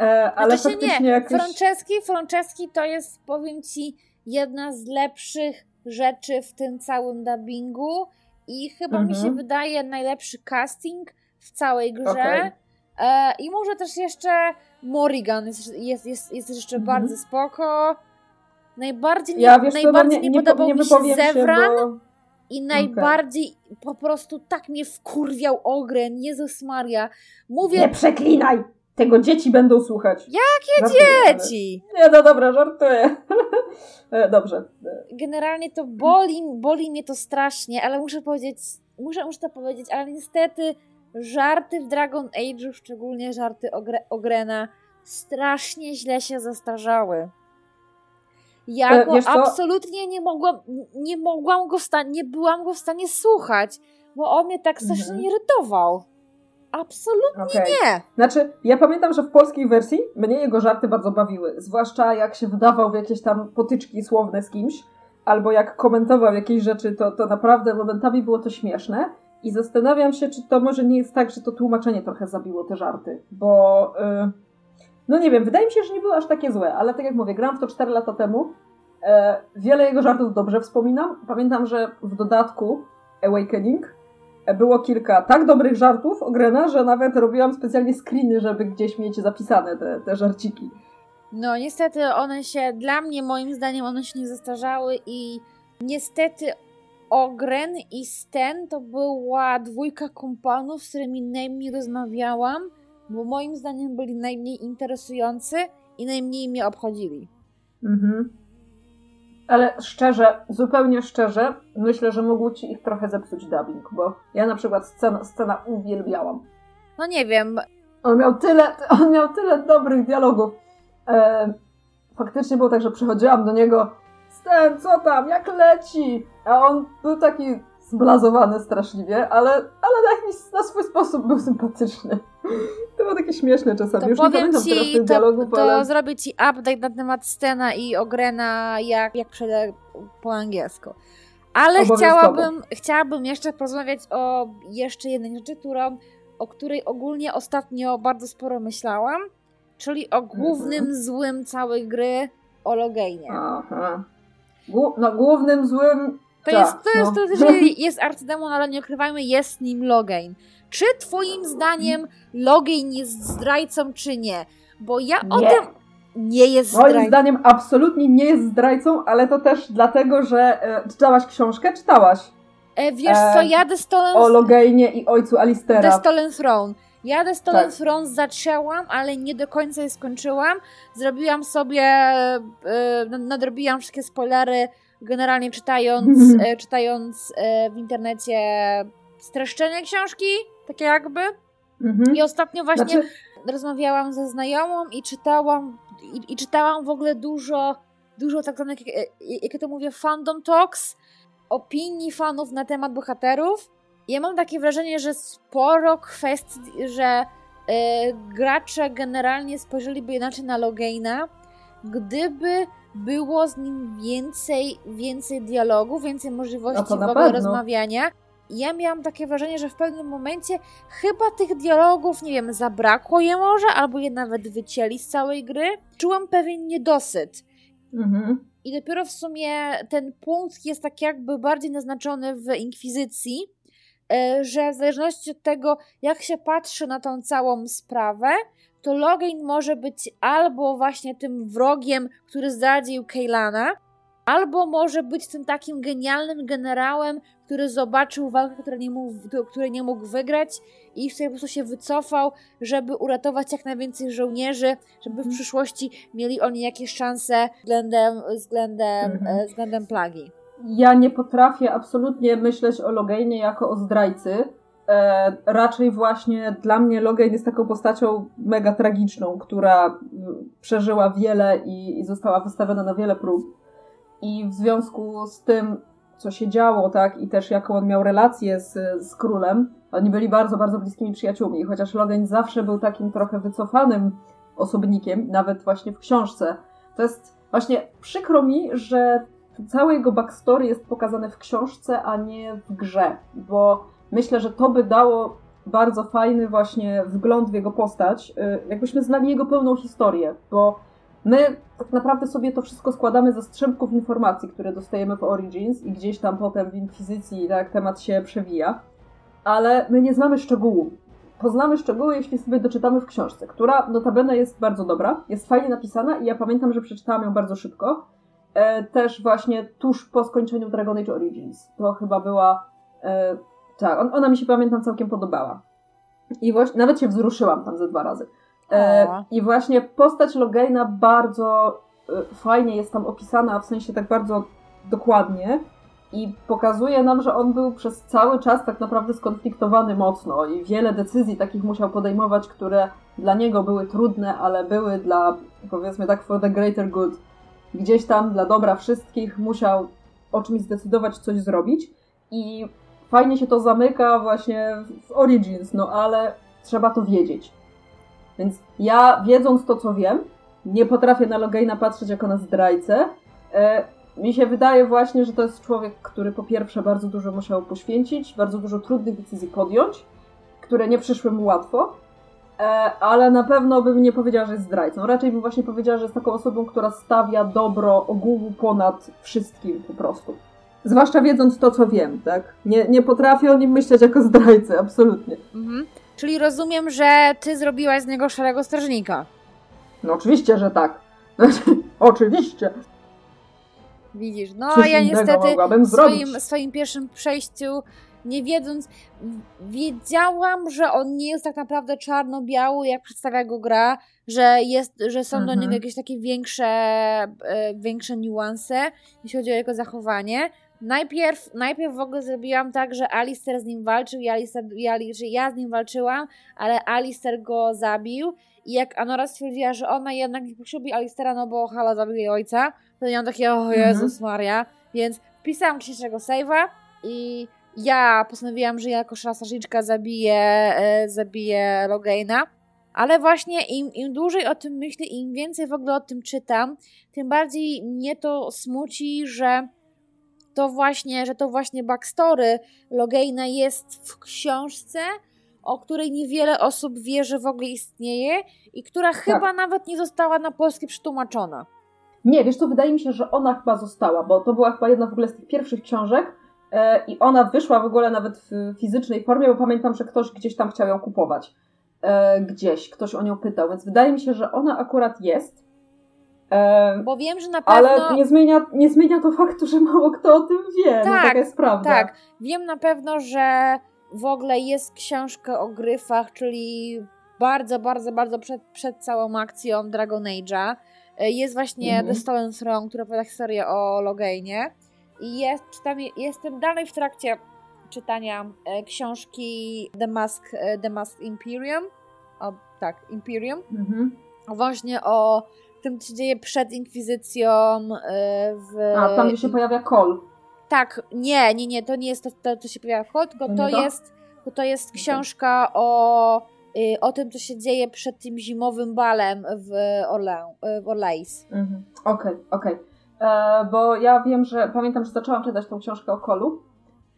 e, ale Znaczy faktycznie nie, jakoś... Franceski, Franceski to jest, powiem ci, jedna z lepszych rzeczy w tym całym dubbingu i chyba mi się Mhm. wydaje najlepszy casting w całej grze. Okej. E, I może też jeszcze Morrigan jest, jest, jest, jest jeszcze Mhm. bardzo spoko. Najbardziej nie, Ja wiesz no najbardziej nie, nie, nie, po- podobał nie mi się Zewran. bo... I najbardziej okay. po prostu tak mnie wkurwiał Ogren, Jezus Maria. Mówię... Nie przeklinaj! Tego dzieci będą słuchać. Jakie żartuję, dzieci? Ale... Nie, no dobra, żartuję. E, dobrze. Generalnie to boli, boli mnie to strasznie, ale muszę powiedzieć, muszę, muszę to powiedzieć, ale niestety żarty w Dragon Age'u, szczególnie żarty Ogre, Ogrena, strasznie źle się zastarzały. Ja e, go absolutnie nie mogłam, nie mogłam go w stanie, nie byłam go w stanie słuchać, bo on mnie tak strasznie mhm. irytował. Absolutnie okay. nie. Znaczy, ja pamiętam, że w polskiej wersji mnie jego żarty bardzo bawiły. Zwłaszcza jak się wydawał w jakieś tam potyczki słowne z kimś, albo jak komentował jakieś rzeczy, to, to naprawdę momentami było to śmieszne. I zastanawiam się, czy to może nie jest tak, że to tłumaczenie trochę zabiło te żarty, bo. Yy, no nie wiem, wydaje mi się, że nie były aż takie złe, ale tak jak mówię, gram w to 4 lata temu. E, wiele jego żartów dobrze wspominam. Pamiętam, że w dodatku Awakening było kilka tak dobrych żartów o Grena, że nawet robiłam specjalnie screeny, żeby gdzieś mieć zapisane te, te żarciki. No niestety one się, dla mnie moim zdaniem one się nie zestarzały i niestety Ogren i Sten to była dwójka kompanów, z którymi najmniej rozmawiałam, bo moim zdaniem byli najmniej interesujący i najmniej mnie obchodzili. Mhm. Ale szczerze, zupełnie szczerze, myślę, że mógł ci ich trochę zepsuć dubbing, bo ja na przykład scena, scena uwielbiałam. No nie wiem. On miał tyle, on miał tyle dobrych dialogów. E, faktycznie było tak, że przychodziłam do niego Sten, co tam, jak leci? A on był taki zblazowany straszliwie, ale, ale na, jakiś, na swój sposób był sympatyczny. To było takie śmieszne czasami. To Już powiem nie pamiętam ci, teraz tych to, dialogów, to ale... zrobię ci update na temat Stena i Ogrena, jak, jak przejdę po angielsku. Ale chciałabym, chciałabym jeszcze porozmawiać o jeszcze jednej rzeczy, którą, o której ogólnie ostatnio bardzo sporo myślałam, czyli o głównym mhm. złym całej gry, o Logainie. Aha. No, głównym złym to jest, to jest, no. to jest, jest arcydemon, ale nie ukrywajmy, jest nim Logain. Czy twoim zdaniem Logain jest zdrajcą, czy nie? Bo ja nie. o tym nie jest zdrajcą. Moim zdaniem absolutnie nie jest zdrajcą, ale to też dlatego, że e, czytałaś książkę? Czytałaś. E, wiesz co, ja The Stolen... O Logainie i ojcu Alistera. The Stolen Throne. Ja The Stolen tak. Throne zaczęłam, ale nie do końca je skończyłam. Zrobiłam sobie, e, nadrobiłam wszystkie spoilery generalnie czytając, e, czytając e, w internecie streszczenie książki, takie jakby. Mhm. I ostatnio właśnie znaczy... rozmawiałam ze znajomą i czytałam, i, i, czytałam w ogóle dużo, dużo tak zwanych, jak, jak ja to mówię, fandom talks, opinii fanów na temat bohaterów. Ja mam takie wrażenie, że sporo kwestii, że y, gracze generalnie spojrzeliby inaczej na Logaina, gdyby było z nim więcej, więcej dialogu, więcej możliwości no w ogóle rozmawiania. Ja miałam takie wrażenie, że w pewnym momencie chyba tych dialogów, nie wiem, zabrakło je może, albo je nawet wycięli z całej gry. Czułam pewien niedosyt. Mhm. I dopiero w sumie ten punkt jest tak jakby bardziej naznaczony w Inkwizycji, e, że w zależności od tego, jak się patrzy na tą całą sprawę, to Logain może być albo właśnie tym wrogiem, który zdradził Keilana, albo może być tym takim genialnym generałem, który zobaczył walkę, której nie mógł, której nie mógł wygrać i wtedy po prostu się wycofał, żeby uratować jak najwięcej żołnierzy, żeby w mhm. przyszłości mieli oni jakieś szanse względem, względem, mhm. E, względem plagi. Ja nie potrafię absolutnie myśleć o Logainie jako o zdrajcy, E, raczej właśnie dla mnie Logan jest taką postacią mega tragiczną, która przeżyła wiele i, i, została wystawiona na wiele prób. I w związku z tym, co się działo, tak, i też jaką on miał relację z, z królem, oni byli bardzo, bardzo bliskimi przyjaciółmi. Chociaż Logan zawsze był takim trochę wycofanym osobnikiem, nawet właśnie w książce, to jest właśnie przykro mi, że całe jego backstory jest pokazane w książce, a nie w grze, bo myślę, że to by dało bardzo fajny właśnie wgląd w jego postać, y, jakbyśmy znali jego pełną historię, bo my tak naprawdę sobie to wszystko składamy ze strzępków informacji, które dostajemy w Origins i gdzieś tam potem w Inkwizycji tak temat się przewija, ale my nie znamy szczegółów. Poznamy szczegóły, jeśli sobie doczytamy w książce, która notabene jest bardzo dobra, jest fajnie napisana i ja pamiętam, że przeczytałam ją bardzo szybko też właśnie tuż po skończeniu Dragon Age Origins. To chyba była. E, tak, on, ona mi się pamiętam całkiem podobała. I właśnie, nawet się wzruszyłam tam ze dwa razy. E, I właśnie postać Logaina bardzo e, fajnie jest tam opisana, w sensie tak bardzo dokładnie i pokazuje nam, że on był przez cały czas tak naprawdę skonfliktowany mocno i wiele decyzji takich musiał podejmować, które dla niego były trudne, ale były dla, powiedzmy tak, for the greater good. Gdzieś tam dla dobra wszystkich musiał o czymś zdecydować, coś zrobić i fajnie się to zamyka właśnie w Origins, no ale trzeba to wiedzieć. Więc ja, wiedząc to, co wiem, nie potrafię na Logaina patrzeć jako na zdrajcę. E, mi się wydaje właśnie, że to jest człowiek, który po pierwsze bardzo dużo musiał poświęcić, bardzo dużo trudnych decyzji podjąć, które nie przyszły mu łatwo, ale na pewno bym nie powiedziała, że jest zdrajcą. Raczej bym właśnie powiedziała, że jest taką osobą, która stawia dobro ogółu ponad wszystkim po prostu. Zwłaszcza wiedząc to, co wiem, tak? Nie, nie potrafię o nim myśleć jako zdrajcy, absolutnie. Mhm. Czyli rozumiem, że ty zrobiłaś z niego szarego strażnika. No oczywiście, że tak. oczywiście. Widzisz, no a ja niestety w swoim, swoim pierwszym przejściu nie wiedząc, wiedziałam, że on nie jest tak naprawdę czarno-biały, jak przedstawia go gra, że, jest, że są mhm. do niego jakieś takie większe, e, większe niuanse, jeśli chodzi o jego zachowanie. Najpierw, najpierw w ogóle zrobiłam tak, że Alistair z nim walczył, i Alistair, i, że ja z nim walczyłam, ale Alistair go zabił. I jak Anora stwierdziła, że ona jednak nie poślubi Alistera, no bo Hala zabił jej ojca, to miałam takie, o mhm. Jezus Maria. Więc wpisałam dzisiejszego save'a i ja postanowiłam, że ja jako szlasażniczka zabiję, e, zabiję Logaina. Ale właśnie im, im dłużej o tym myślę, im więcej w ogóle o tym czytam, tym bardziej mnie to smuci, że to właśnie, że to właśnie backstory Logaina jest w książce, o której niewiele osób wie, że w ogóle istnieje i która tak. chyba nawet nie została na polski przetłumaczona. Nie, wiesz co, wydaje mi się, że ona chyba została, bo to była chyba jedna w ogóle z tych pierwszych książek i ona wyszła w ogóle nawet w fizycznej formie, bo pamiętam, że ktoś gdzieś tam chciał ją kupować. E, gdzieś, ktoś o nią pytał, więc wydaje mi się, że ona akurat jest. E, Bo wiem, że na pewno. Ale nie zmienia, nie zmienia to faktu, że mało kto o tym wie. Tak, no, taka jest prawda. Tak, wiem na pewno, że w ogóle jest książka o gryfach, czyli bardzo, bardzo, bardzo przed, przed całą akcją Dragon Age'a. E, jest właśnie mhm. The Stolen Throne, która opowiada historię o Logainie. I jest, czytam, jestem dalej w trakcie czytania e, książki The Mask, The Mask Imperium. O, tak, Imperium. Mhm. Właśnie o tym, co się dzieje przed Inkwizycją e, w... A, tam gdzie się pojawia Kol. Tak, nie, nie, nie, to nie jest to, to co się pojawia Kol, tylko to, to jest, to, to jest książka o, y, o tym, co się dzieje przed tym zimowym balem w, Orle, w Orleans. Mhm. Okej, okay, okej. Okay. E, bo ja wiem, że pamiętam, że zaczęłam czytać tą książkę o Kolu,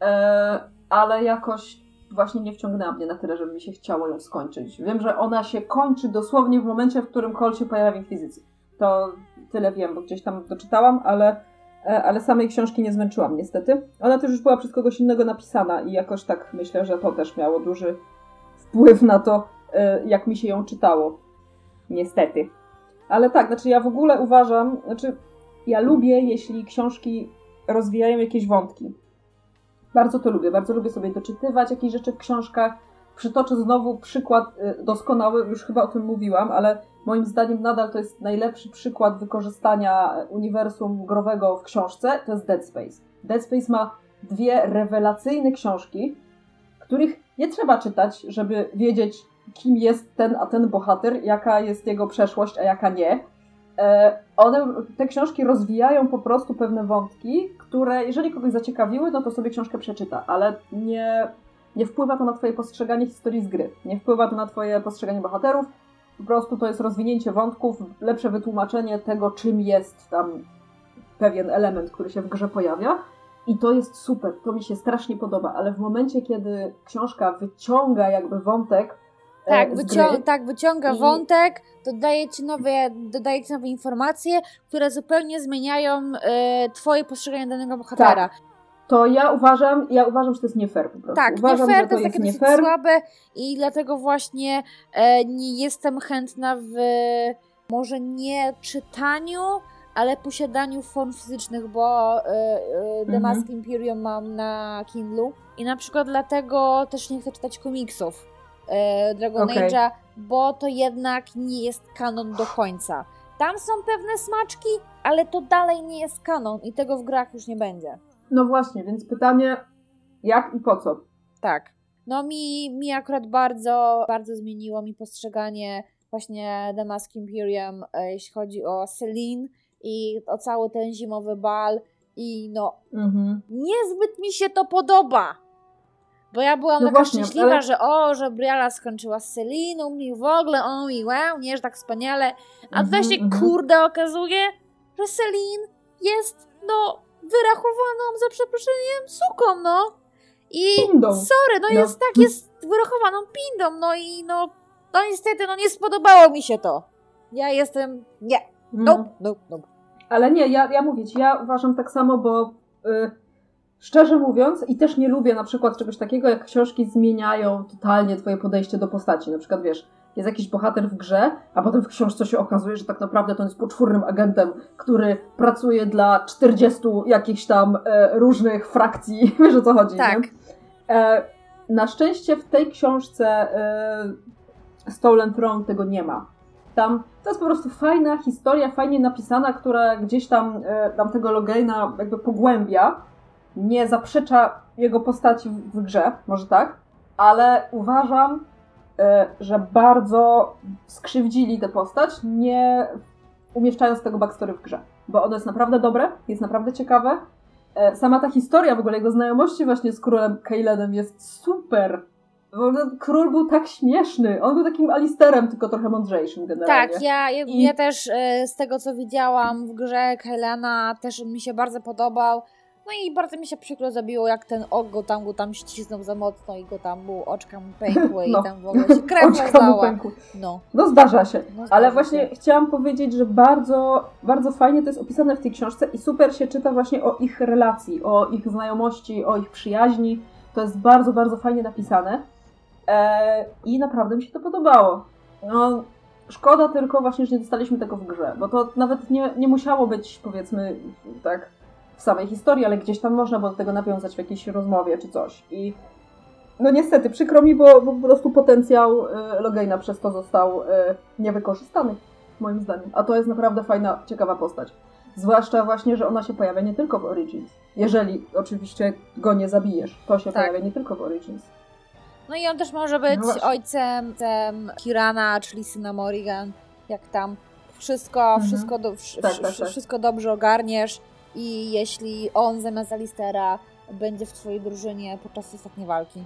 e, ale jakoś właśnie nie wciągnęła mnie na tyle, żeby mi się chciało ją skończyć. Wiem, że ona się kończy dosłownie w momencie, w którym Kol się pojawia w Inkwizycji. To tyle wiem, bo gdzieś tam doczytałam, ale, e, ale samej książki nie zmęczyłam niestety. Ona też już była przez kogoś innego napisana i jakoś tak myślę, że to też miało duży wpływ na to, jak mi się ją czytało. Niestety. Ale tak, znaczy ja w ogóle uważam, znaczy ja lubię, jeśli książki rozwijają jakieś wątki. Bardzo to lubię, bardzo lubię sobie doczytywać jakieś rzeczy w książkach. Przytoczę znowu przykład y, doskonały, już chyba o tym mówiłam, ale moim zdaniem nadal to jest najlepszy przykład wykorzystania uniwersum growego w książce, to jest Dead Space. Dead Space ma dwie rewelacyjne książki, których nie trzeba czytać, żeby wiedzieć, kim jest ten a ten bohater, jaka jest jego przeszłość, a jaka nie. E, one, te książki rozwijają po prostu pewne wątki, które jeżeli kogoś zaciekawiły, no to sobie książkę przeczyta, ale nie, nie wpływa to na twoje postrzeganie historii z gry, nie wpływa to na twoje postrzeganie bohaterów, po prostu to jest rozwinięcie wątków, lepsze wytłumaczenie tego, czym jest tam pewien element, który się w grze pojawia. I to jest super, to mi się strasznie podoba, ale w momencie, kiedy książka wyciąga jakby wątek, tak, wycią tak wyciąga I... wątek, dodaje ci, nowe, dodaje ci nowe informacje, które zupełnie zmieniają e, twoje postrzeganie danego bohatera. Tak to ja uważam, ja uważam, że to jest nie fair po prostu. Tak, uważam, nie fair, to, to jest takie dosyć słabe i dlatego właśnie e, nie jestem chętna w może nie czytaniu, ale posiadaniu form fizycznych, bo y, y, The Mhm. Mask Imperium mam na Kindlu i na przykład dlatego też nie chcę czytać komiksów Dragon Okej. Age'a, bo to jednak nie jest kanon do końca. Tam są pewne smaczki, ale to dalej nie jest kanon i tego w grach już nie będzie. No właśnie, więc pytanie, jak i po co? Tak. No mi, mi akurat bardzo, bardzo zmieniło mi postrzeganie właśnie The Mask Imperium, e, jeśli chodzi o Celine i o cały ten zimowy bal i no Mhm. niezbyt mi się to podoba. Bo ja byłam No taka właśnie, szczęśliwa, ale- że o, że Briala skończyła z Celiną i w ogóle o i wow, nie, że tak wspaniale. A Mhm, się mhm. kurde okazuje, że Celine jest no wyrachowaną za przeproszeniem suką, no. I Pindą. sorry, no No. jest tak, jest wyrachowaną pindą, no i no, no niestety, no nie spodobało mi się to. Ja jestem, nie, Mhm. nope, nope. Ale nie, ja, ja mówię ci, ja uważam tak samo, bo y, szczerze mówiąc, i też nie lubię na przykład czegoś takiego, jak książki zmieniają totalnie twoje podejście do postaci. Na przykład wiesz, jest jakiś bohater w grze, a potem w książce się okazuje, że tak naprawdę to jest poczwórnym agentem, który pracuje dla 40 jakichś tam e, różnych frakcji. Wiesz o co chodzi, Tak. E, na szczęście w tej książce e, Stolen Throne tego nie ma. Tam to jest po prostu fajna historia, fajnie napisana, która gdzieś tam, e, tam tego Logaina jakby pogłębia. Nie zaprzecza jego postaci w, grze, może tak, ale uważam, e, że bardzo skrzywdzili tę postać, nie umieszczając tego backstory w grze. Bo ono jest naprawdę dobre, jest naprawdę ciekawe. E, Sama ta historia w ogóle, jego znajomości właśnie z królem Kailenem jest super. Król był tak śmieszny. On był takim Alisterem, tylko trochę mądrzejszym generalnie. Tak, ja, ja, I- ja też e, z tego co widziałam w grze Helena też mi się bardzo podobał. No i bardzo mi się przykro zabiło, jak ten ok go tam, go tam ścisnął za mocno i go tam było, oczka mu pękły No. i tam w ogóle się krew Oczka mu rozlała. pękły. No, No zdarza się. no Ale zdarza właśnie się. chciałam powiedzieć, że bardzo, bardzo fajnie to jest opisane w tej książce i super się czyta właśnie o ich relacji, o ich znajomości, o ich przyjaźni. To jest bardzo, bardzo fajnie napisane. E, I naprawdę mi się to podobało. No, szkoda tylko właśnie, że nie dostaliśmy tego w grze, bo to nawet nie, nie musiało być, powiedzmy, tak w samej historii, ale gdzieś tam można było do tego nawiązać w jakiejś rozmowie czy coś. I no niestety, przykro mi, bo, bo po prostu potencjał y, Logaina przez to został y, niewykorzystany, moim zdaniem. A to jest naprawdę fajna, ciekawa postać. Zwłaszcza właśnie, że ona się pojawia nie tylko w Origins. Jeżeli oczywiście go nie zabijesz, to się Tak. pojawia nie tylko w Origins. No i on też może być No ojcem tem Kirana, czyli syna Morrigan, jak tam wszystko, Mhm. wszystko, do, Tak, tak, tak. wszystko dobrze ogarniesz i jeśli on zamiast Alistera będzie w twojej drużynie podczas ostatniej walki.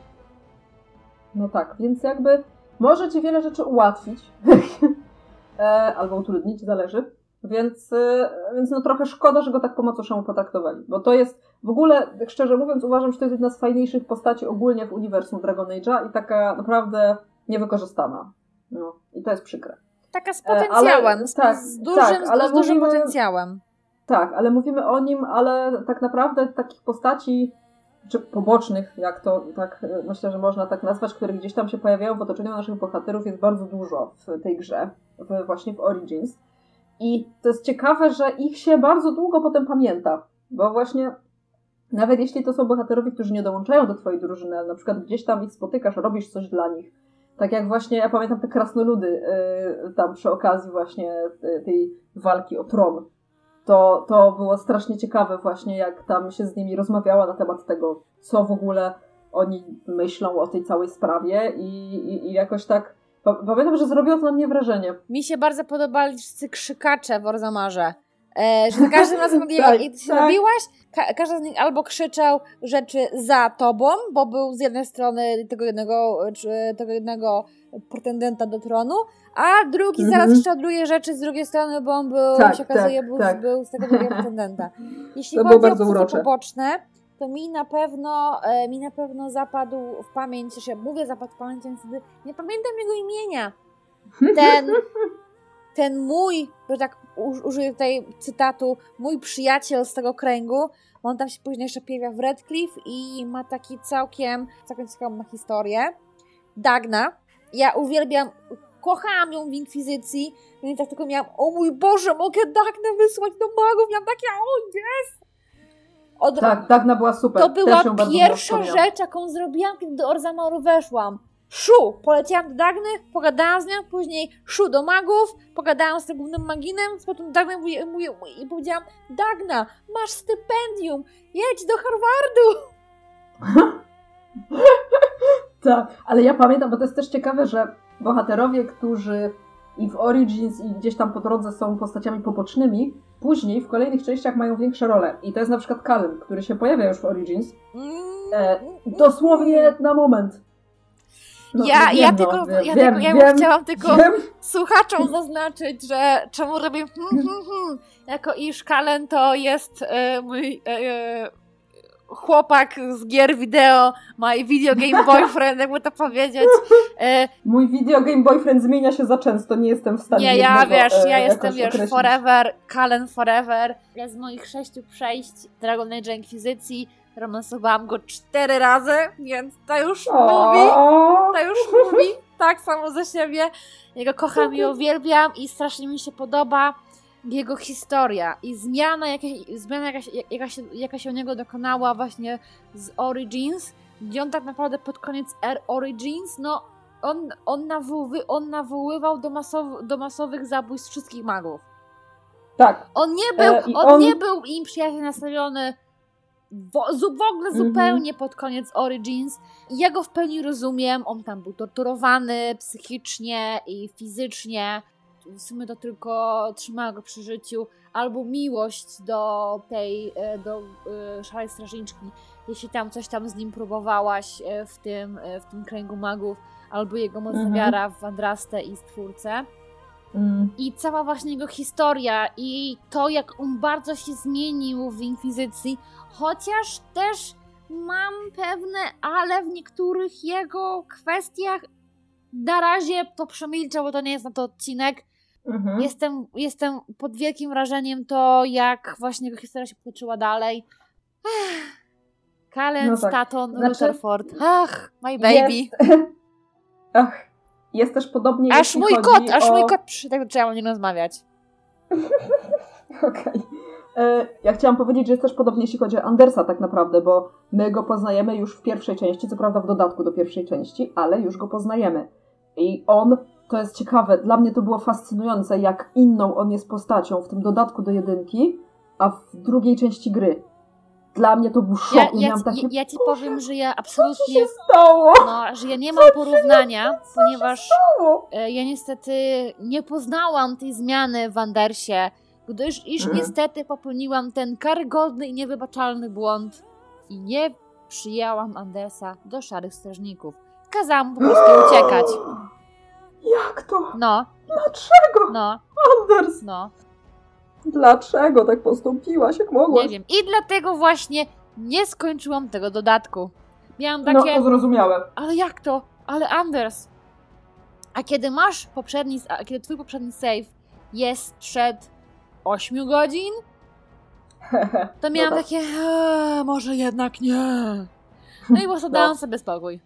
No tak, więc jakby może ci wiele rzeczy ułatwić e, albo utrudnić, zależy. Więc, e, więc no trochę szkoda, że go tak po macoszemu potraktowali. Bo to jest w ogóle, tak szczerze mówiąc, uważam, że to jest jedna z fajniejszych postaci ogólnie w uniwersum Dragon Age'a i taka naprawdę niewykorzystana. No, i to jest przykre. Taka z E, ale- potencjałem, z, tak, z dużym, tak, ale z dużym mówimy- potencjałem. Tak, ale mówimy o nim, ale tak naprawdę takich postaci, czy pobocznych, jak to tak e, myślę, że można tak nazwać, które gdzieś tam się pojawiają w otoczeniu naszych bohaterów, jest bardzo dużo w tej grze, w, właśnie w Origins. I to jest ciekawe, że ich się bardzo długo potem pamięta, bo właśnie nawet jeśli to są bohaterowie, którzy nie dołączają do twojej drużyny, ale na przykład gdzieś tam ich spotykasz, robisz coś dla nich, tak jak właśnie, ja pamiętam te krasnoludy yy, tam przy okazji właśnie y, tej walki o tron, to, to było strasznie ciekawe właśnie, jak tam się z nimi rozmawiała na temat tego, co w ogóle oni myślą o tej całej sprawie i, i, i jakoś tak pa- pamiętam, że zrobiło to na mnie wrażenie. Mi się bardzo podobali wszyscy krzykacze w Orzamarze. E, że za każdym razem, jak, Tak, się tak. robiłaś, ka- każdy z nich albo krzyczał rzeczy za tobą, bo był z jednej strony tego jednego, tego jednego pretendenta do tronu, a drugi Mhm. zaraz krzyczał drugie rzeczy z drugiej strony, bo on był, Tak, się okazuje, tak, był, tak. był z tego drugiego pretendenta. Jeśli To chodzi o urocze. poboczne, to mi na pewno e, mi na pewno zapadł w pamięć, że mówię zapadł w pamięć, wtedy nie pamiętam jego imienia. Ten, ten mój, że tak użyję tutaj cytatu, mój przyjaciel z tego kręgu, on tam się później jeszcze pojawia w Redcliffe i ma taki całkiem, całkiem ciekawą historię. Dagna. Ja uwielbiam kochałam ją w Inkwizycji, więc tak tylko miałam, o mój Boże, mogę Dagnę wysłać do magów, miałam takie, o jest! Od... Tak, Dagna była super. To była pierwsza rzecz, jaką zrobiłam, kiedy do Orzamaru weszłam. Szu! Poleciałam do Dagny, pogadałam z nią, później szu do magów, pogadałam z tym głównym maginem, potem Dagnę mówię, mówię, i powiedziałam, Dagna, masz stypendium, jedź do Harvardu! Tak, ale ja pamiętam, bo to jest też ciekawe, że bohaterowie, którzy i w Origins, i gdzieś tam po drodze są postaciami pobocznymi, później w kolejnych częściach mają większe role. I to jest na przykład Kalem, który się pojawia już w Origins. Mm, E, dosłownie na moment. No, ja, no ja wiem, tylko, no, wiem, ja, wiem, tylko, ja wiem, chciałam tylko wiem. słuchaczom zaznaczyć, że czemu robię hmm, hmm, hmm, jako iż Kalen to jest e, mój e, e, chłopak z gier wideo, my video game boyfriend, jakby to powiedzieć. E, Mój video game boyfriend zmienia się za często, nie jestem w stanie nie, ja jednego, wiesz, e, ja jestem wiesz, określić. forever, Kalen forever. Ja z moich sześciu przejść Dragon Age Inkwizycji romansowałam go cztery razy, więc to już mówi. To już mówi tak samo ze siebie. Jego kocham i uwielbiam i strasznie mi się podoba jego historia i zmiana, jakaś, zmiana jaka, się- jaka, się, jaka się u niego dokonała właśnie z Origins, gdzie on tak naprawdę pod koniec R Origins, no on, on, nawoły, on nawoływał do, masow, do masowych zabójstw wszystkich magów. Tak, On nie był, E, on, on- nie był im przyjaźnie nastawiony w, ogóle Mhm. zupełnie pod koniec Origins. I ja go w pełni rozumiem. On tam był torturowany psychicznie i fizycznie. W sumie to tylko trzymało go przy życiu. Albo miłość do tej, e, do e, szarej strażniczki. Jeśli tam coś tam z nim próbowałaś e, w tym, w tym kręgu magów. Albo jego mocna Mhm. wiara w Andrastę i Stwórcę. mm, I cała właśnie jego historia i to, jak on bardzo się zmienił w Inkwizycji, chociaż też mam pewne ale w niektórych jego kwestiach. Na razie to przemilczę, bo to nie jest na to odcinek. mhm. Jestem, jestem pod wielkim wrażeniem to, jak właśnie jego historia się potoczyła dalej. Kalen, No tak. Staton, Znaczy- Rutherford. Ach, my baby. Jest, ach, jest też podobnie Aż mój kot, aż o... mój kot przyszedł, tak zaczęłam o nim rozmawiać. Okej. E, Ja chciałam powiedzieć, że jest też podobnie jeśli chodzi o Andersa tak naprawdę, bo my go poznajemy już w pierwszej części, co prawda w dodatku do pierwszej części, ale już go poznajemy. I on, to jest ciekawe, dla mnie to było fascynujące, jak inną on jest postacią w tym dodatku do jedynki, a w drugiej części gry. Dla mnie to był szok. Ja, i ja, miałam takie, ja, ja ci powiem, że ja co się absolutnie, stało? no, że ja nie mam porównania, ponieważ stało? e, ja niestety nie poznałam tej zmiany w Andersie, gdyż iż Mhm. niestety popełniłam ten karygodny i niewybaczalny błąd i nie przyjęłam Andersa do Szarych Strażników. Kazałam mu po prostu uciekać. Jak to? No, Dlaczego? no, Anders, no, dlaczego tak postąpiłaś, jak mogłaś? nie wiem. I dlatego właśnie nie skończyłam tego dodatku. Miałam No, takie... to zrozumiałe. Ale jak to? Ale Anders. A kiedy masz poprzedni, a kiedy twój poprzedni save jest przed 8 godzin, to miałam No tak. takie, eee, może jednak nie. No i po prostu No. dałam sobie spokój.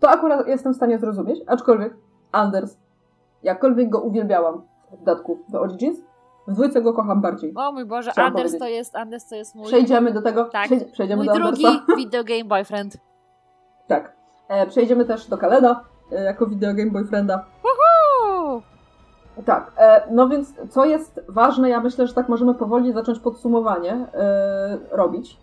To akurat jestem w stanie zrozumieć, aczkolwiek Anders, jakkolwiek go uwielbiałam w dodatku do Origins, w dwójce go kocham bardziej. O mój Boże, Chciałam Anders powiedzieć. to jest, Anders to jest mój, Przejdziemy do tego. Tak. Przejdzie, przejdziemy mój do drugi Andersa. video game boyfriend. Tak. E, przejdziemy też do Kalena e, jako videogame boyfrienda. Uuu. Tak, e, no więc co jest ważne, ja myślę, że tak możemy powoli zacząć podsumowanie e, robić.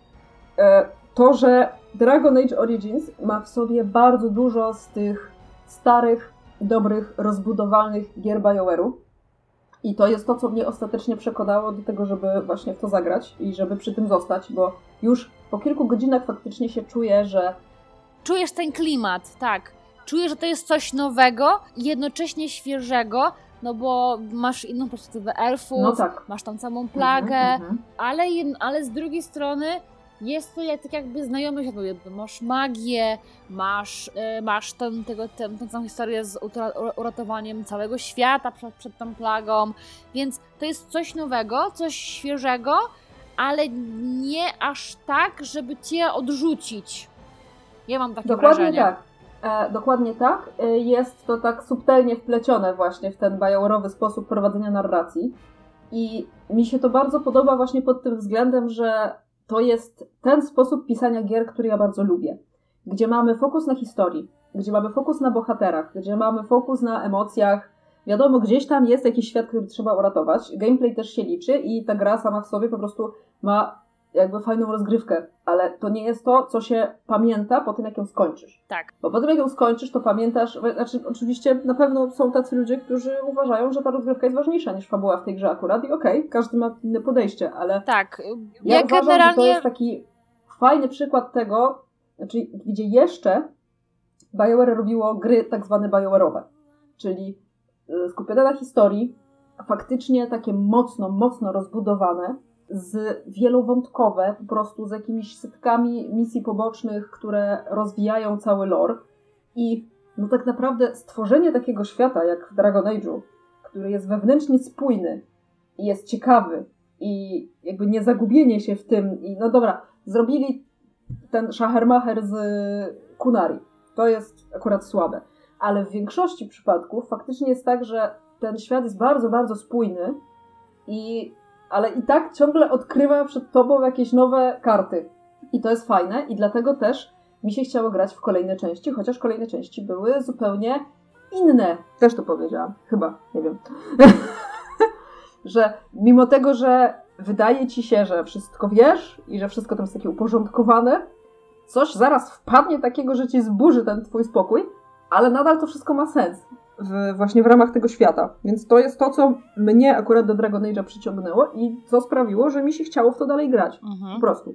E, to, że Dragon Age Origins ma w sobie bardzo dużo z tych starych, dobrych, rozbudowalnych gier BioWare'u. I to jest to, co mnie ostatecznie przekonało do tego, żeby właśnie w to zagrać i żeby przy tym zostać, bo już po kilku godzinach faktycznie się czuję, że Czujesz ten klimat, tak. Czujesz, że to jest coś nowego jednocześnie świeżego, no bo masz inną perspektywę elfów, no tak. masz tam samą plagę, Mhm, mhm. ale, jed- ale z drugiej strony jest to jak, tak jakby znajomy świat, bo masz magię, masz, e, masz ten, tego, ten, tą całą historię z uratowaniem całego świata przed, przed tą plagą, więc to jest coś nowego, coś świeżego, ale nie aż tak, żeby cię odrzucić. Ja mam takie Dokładnie wrażenie. tak. E, dokładnie tak. E, jest to tak subtelnie wplecione właśnie w ten bajałorowy sposób prowadzenia narracji. I mi się to bardzo podoba właśnie pod tym względem, że to jest ten sposób pisania gier, który ja bardzo lubię. Gdzie mamy fokus na historii, gdzie mamy fokus na bohaterach, gdzie mamy fokus na emocjach. Wiadomo, gdzieś tam jest jakiś świat, który trzeba uratować. Gameplay też się liczy i ta gra sama w sobie po prostu ma jakby fajną rozgrywkę, ale to nie jest to, co się pamięta po tym, jak ją skończysz. Tak. Bo po tym, jak ją skończysz, to pamiętasz, znaczy oczywiście na pewno są tacy ludzie, którzy uważają, że ta rozgrywka jest ważniejsza niż fabuła w tej grze akurat i okej, okay, każdy ma inne podejście, ale tak. ja, ja uważam, generalnie... że to jest taki fajny przykład tego, znaczy gdzie jeszcze BioWare robiło gry tak zwane BioWare'owe, czyli y, skupione na historii, faktycznie takie mocno, mocno rozbudowane, z wielowątkowe, po prostu z jakimiś setkami misji pobocznych, które rozwijają cały lore. I no tak naprawdę stworzenie takiego świata jak w Dragon Age'u, który jest wewnętrznie spójny i jest ciekawy i jakby nie zagubienie się w tym i no dobra, zrobili ten Schachermacher z Kunari. To jest akurat słabe. Ale w większości przypadków faktycznie jest tak, że ten świat jest bardzo, bardzo spójny i ale i tak ciągle odkrywa przed tobą jakieś nowe karty. I to jest fajne i dlatego też mi się chciało grać w kolejne części, chociaż kolejne części były zupełnie inne. Też to powiedziałam, chyba, nie wiem. że mimo tego, że wydaje ci się, że wszystko wiesz i że wszystko tam jest takie uporządkowane, coś zaraz wpadnie takiego, że ci zburzy ten twój spokój, ale nadal to wszystko ma sens w, właśnie w ramach tego świata. Więc to jest to, co mnie akurat do Dragon Age'a przyciągnęło i co sprawiło, że mi się chciało w to dalej grać. Mhm. Po prostu.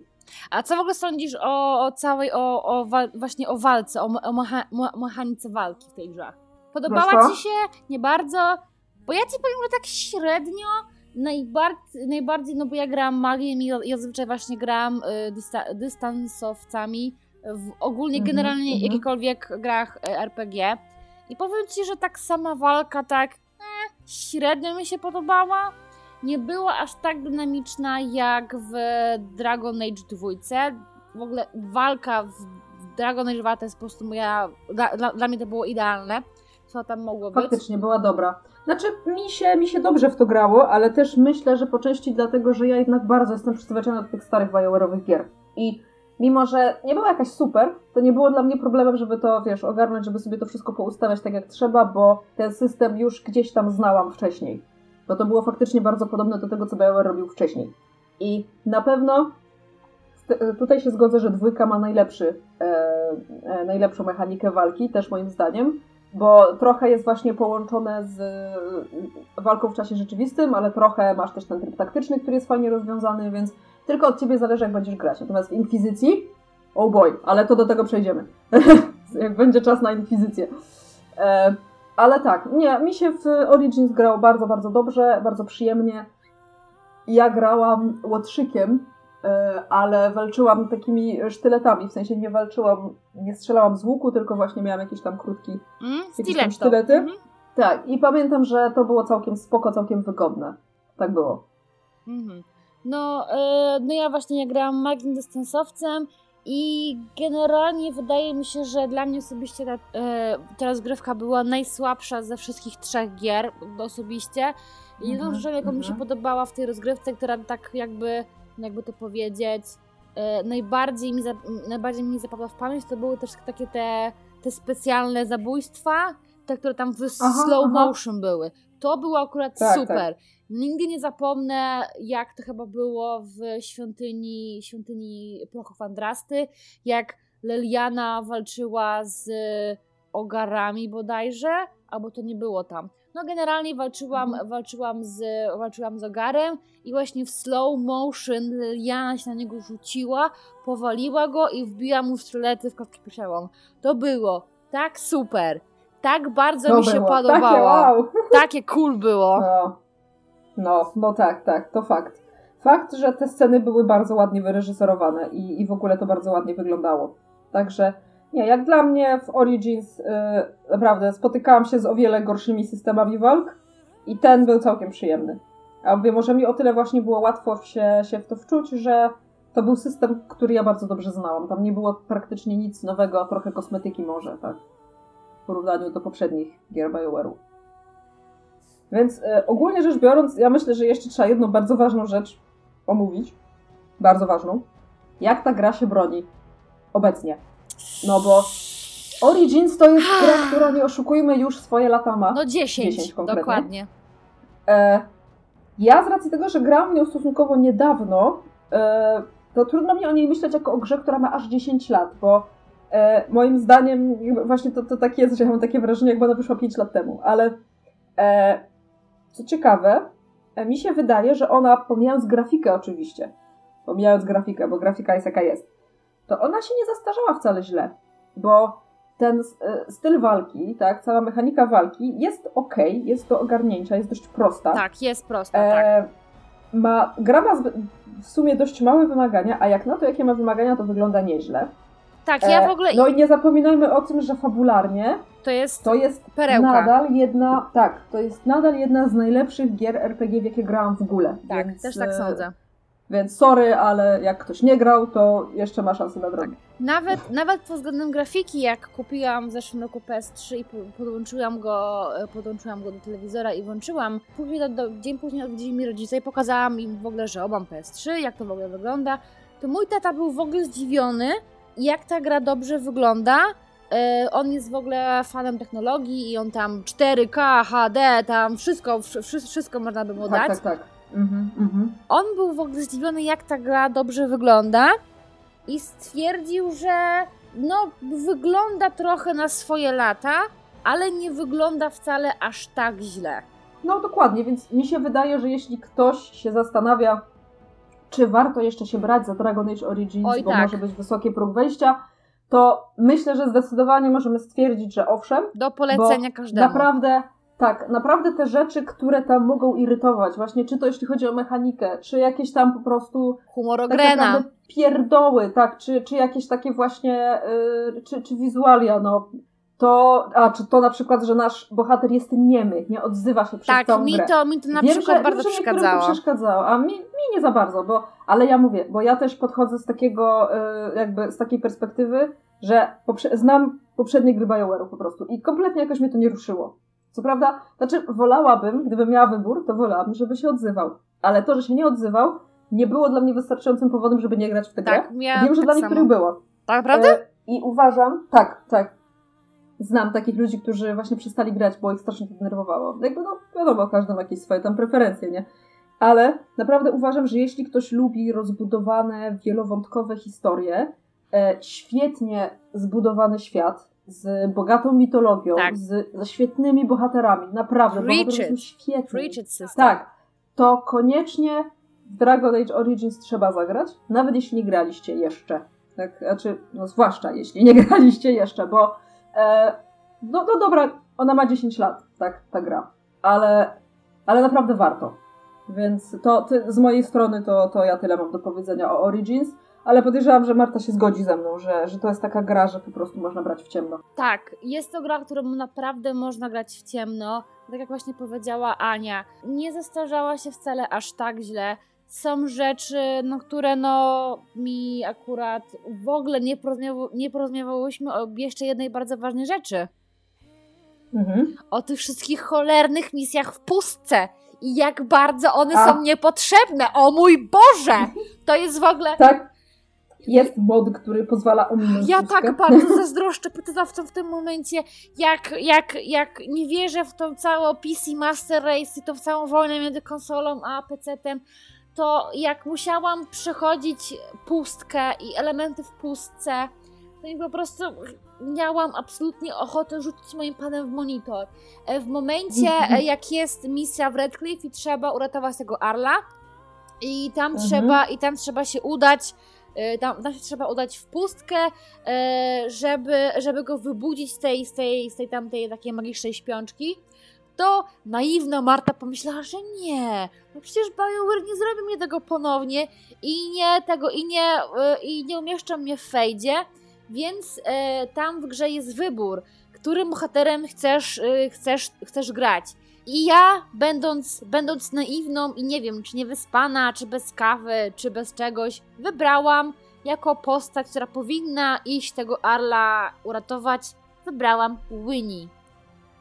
A co w ogóle sądzisz o, o całej, o, o właśnie o walce, o, o mecha, mechanice walki w tej grze? Podobała ci się? Nie bardzo? Bo ja ci powiem, że tak średnio najbardziej, najbardziej no bo ja gram magię i ja zazwyczaj właśnie gram y, dysta, dystansowcami w ogólnie -hmm, generalnie mm -hmm. jakichkolwiek grach y, RPG. I powiem ci, że tak sama walka tak eh, średnio mi się podobała. Nie była aż tak dynamiczna jak w Dragon Age 2. W ogóle walka w Dragon Age 2 to jest po prostu moja... Dla, dla, dla mnie to było idealne. Co tam mogło być. Faktycznie, była dobra. Znaczy, mi się, mi się dobrze w to grało, ale też myślę, że po części dlatego, że ja jednak bardzo jestem przyzwyczajona do tych starych BioWare'owych gier. I mimo że nie była jakaś super, to nie było dla mnie problemem, żeby to, wiesz, ogarnąć, żeby sobie to wszystko poustawiać tak jak trzeba, bo ten system już gdzieś tam znałam wcześniej. Bo to było faktycznie bardzo podobne do tego, co BioWare robił wcześniej. I na pewno tutaj się zgodzę, że dwójka ma najlepszy, e, e, najlepszą mechanikę walki, też moim zdaniem, bo trochę jest właśnie połączone z walką w czasie rzeczywistym, ale trochę masz też ten tryb taktyczny, który jest fajnie rozwiązany, więc tylko od ciebie zależy, jak będziesz grać. Natomiast w Inkwizycji, oh boy, ale to do tego przejdziemy. jak będzie czas na Inkwizycję. E, ale tak, nie, mi się w Origins grało bardzo, bardzo dobrze, bardzo przyjemnie. Ja grałam łotrzykiem, ale walczyłam takimi sztyletami, w sensie nie walczyłam, nie strzelałam z łuku, tylko właśnie miałam jakiś tam krótki mm, jakieś tam sztylety. Mm -hmm. Tak, i pamiętam, że to było całkiem spoko, całkiem wygodne. Tak było. Mm -hmm. No, e, no ja właśnie nie grałam magiem dystansowcem i generalnie wydaje mi się, że dla mnie osobiście ta, e, ta rozgrywka była najsłabsza ze wszystkich trzech gier osobiście. I jedną rzeczą, jaką mi się mhm. podobała w tej rozgrywce, która tak jakby, jakby to powiedzieć, e, najbardziej, mi najbardziej mi zapadła w pamięć, to były też takie te, te specjalne zabójstwa, te, które tam w aha, slow aha. motion były. To było akurat tak, tak. super. Tak. Nigdy nie zapomnę, jak to chyba było w świątyni, świątyni Prochów Andrasty, jak Leliana walczyła z ogarami bodajże, albo to nie było tam. No generalnie walczyłam, mhm. walczyłam, z, walczyłam z ogarem i właśnie w slow motion Leliana się na niego rzuciła, powaliła go i wbiła mu strzelety w kostkę przełom. To było tak super. Tak bardzo to mi się podobało. Takie, wow. Takie cool było. No. No, no tak, tak, to fakt. Fakt, że te sceny były bardzo ładnie wyreżyserowane i, i w ogóle to bardzo ładnie wyglądało. Także nie, jak dla mnie w Origins yy, naprawdę spotykałam się z o wiele gorszymi systemami walk i ten był całkiem przyjemny. A mówię, może mi o tyle właśnie było łatwo się, się w to wczuć, że to był system, który ja bardzo dobrze znałam. Tam nie było praktycznie nic nowego, a trochę kosmetyki może, tak. porównaniu do poprzednich gier BioWare'u. Więc e, ogólnie rzecz biorąc, ja myślę, że jeszcze trzeba jedną bardzo ważną rzecz omówić. Bardzo ważną. Jak ta gra się broni obecnie. No bo Origins to jest gra, która nie oszukujmy już swoje lata ma. No 10, 10 konkretnie. dokładnie. E, ja z racji tego, że gram w nią stosunkowo niedawno, e, to trudno mi o niej myśleć jako o grze, która ma aż 10 lat, bo e, moim zdaniem właśnie to, to tak jest, że ja mam takie wrażenie, jakby ona wyszła 5 lat temu, ale e, co ciekawe, e, mi się wydaje, że ona, pomijając grafikę oczywiście, pomijając grafikę, bo grafika jest jaka jest, to ona się nie zastarzała wcale źle, bo ten e, styl walki, tak, cała mechanika walki jest ok, jest do ogarnięcia, jest dość prosta. Tak, jest prosta, tak. E, ma, gra ma w sumie dość małe wymagania, a jak na to, jakie ma wymagania, to wygląda nieźle. Tak, ja E, w ogóle... No i nie zapominajmy o tym, że fabularnie To jest... to jest Perełka. nadal jedna, tak, to jest nadal jedna z najlepszych gier RPG, w jakie grałam w ogóle. Tak, Więc, też tak e, sądzę. Więc sorry, ale jak ktoś nie grał, to jeszcze ma szansę na drogę. Nawet, nawet pod względem grafiki, jak kupiłam w zeszłym roku PS3 i po- podłączyłam go, e, podłączyłam go do telewizora i włączyłam, później do, do, dzień później odwiedzili mi rodzice i pokazałam im w ogóle, że o, mam PS3, jak to w ogóle wygląda, to mój tata był w ogóle zdziwiony, jak ta gra dobrze wygląda. E, On jest w ogóle fanem technologii i on tam 4K, HD, tam wszystko, wszy- wszy- wszystko można by mu Tak, dać. tak, tak. Mhm, mhm. On był w ogóle zdziwiony, jak ta gra dobrze wygląda i stwierdził, że no, wygląda trochę na swoje lata, ale nie wygląda wcale aż tak źle. No dokładnie, więc mi się wydaje, że jeśli ktoś się zastanawia, czy warto jeszcze się brać za Dragon Age Origins, Oj, bo tak. może być wysoki próg wejścia, to myślę, że zdecydowanie możemy stwierdzić, że owszem, Do polecenia każdemu. naprawdę, tak, naprawdę te rzeczy, które tam mogą irytować, właśnie czy to jeśli chodzi o mechanikę, czy jakieś tam po prostu Humor tak pierdoły, tak, czy, czy jakieś takie właśnie, yy, czy, czy wizualia, no, to, a czy to na przykład, że nasz bohater jest niemy, nie odzywa się przez Tak, całą mi grę. to, mi to na Wiem, przykład że, bardzo wiem, że przeszkadzało. To przeszkadzało, a mi, mi nie za bardzo, bo, ale ja mówię, bo ja też podchodzę z takiego, y, jakby z takiej perspektywy, że poprze- znam poprzednie gry BioWare'u po prostu i kompletnie jakoś mnie to nie ruszyło. Co prawda, znaczy wolałabym, gdybym miała wybór, to wolałabym, żeby się odzywał. Ale to, że się nie odzywał, nie było dla mnie wystarczającym powodem, żeby nie grać w tę grę. Tak, Wiem, że tak dla samo. niektórych było. Tak, prawda? E, I uważam, tak, tak. Znam takich ludzi, którzy właśnie przestali grać, bo ich strasznie to denerwowało. Jakby, no, wiadomo, każdy ma jakieś swoje tam preferencje, nie? Ale naprawdę uważam, że jeśli ktoś lubi rozbudowane, wielowątkowe historie, e, świetnie zbudowany świat, z bogatą mitologią, Tak. z, ze świetnymi bohaterami, naprawdę, bohaterowie świetni. System. Tak, to koniecznie w Dragon Age Origins trzeba zagrać, nawet jeśli nie graliście jeszcze. Tak, znaczy, no zwłaszcza jeśli nie graliście jeszcze, bo e, no, no dobra, ona ma 10 lat, tak, ta gra, ale, ale naprawdę warto. Więc to ty, z mojej strony to, to ja tyle mam do powiedzenia o Origins, ale podejrzewam, że Marta się zgodzi ze mną, że, że to jest taka gra, że po prostu można brać w ciemno. Tak, jest to gra, którą naprawdę można grać w ciemno. Tak jak właśnie powiedziała Ania, nie zestarzała się wcale aż tak źle. Są rzeczy, no, które no mi akurat w ogóle nie, porozmiewa- nie porozmiewałyśmy o jeszcze jednej bardzo ważnej rzeczy. Mhm. O tych wszystkich cholernych misjach w pustce. I jak bardzo one A. są niepotrzebne. O mój Boże! To jest w ogóle... Tak, jest mod, który pozwala ominąć Ja tak bardzo zazdroszczę pytawcom w tym momencie, jak, jak, jak nie wierzę w tą całą PC Master Race i tą całą wojnę między konsolą a PC-tem, to jak musiałam przechodzić pustkę i elementy w pustce, to mi po prostu miałam absolutnie ochotę rzucić moim panem w monitor. E, W momencie, e, jak jest misja w Redcliffe i trzeba uratować tego Arla, i tam Mhm. trzeba, i tam trzeba się udać, tam, tam się trzeba udać w pustkę, e, żeby, żeby go wybudzić z tej, z tej, z tej tamtej takiej magicznej śpiączki, to naiwna Marta pomyślała, że nie, no przecież BioWare nie zrobi mnie tego ponownie i nie tego, i nie, e, i nie umieszczą mnie w fejdzie, więc e, tam w grze jest wybór, którym bohaterem chcesz, e, chcesz, chcesz grać. I ja, będąc, będąc naiwną i nie wiem, czy niewyspana, czy bez kawy, czy bez czegoś, wybrałam jako postać, która powinna iść tego Arla uratować wybrałam Winnie.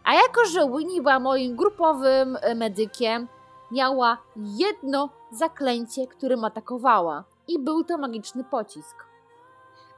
A jako, że Winnie była moim grupowym e, medykiem, miała jedno zaklęcie, którym atakowała. I był to magiczny pocisk.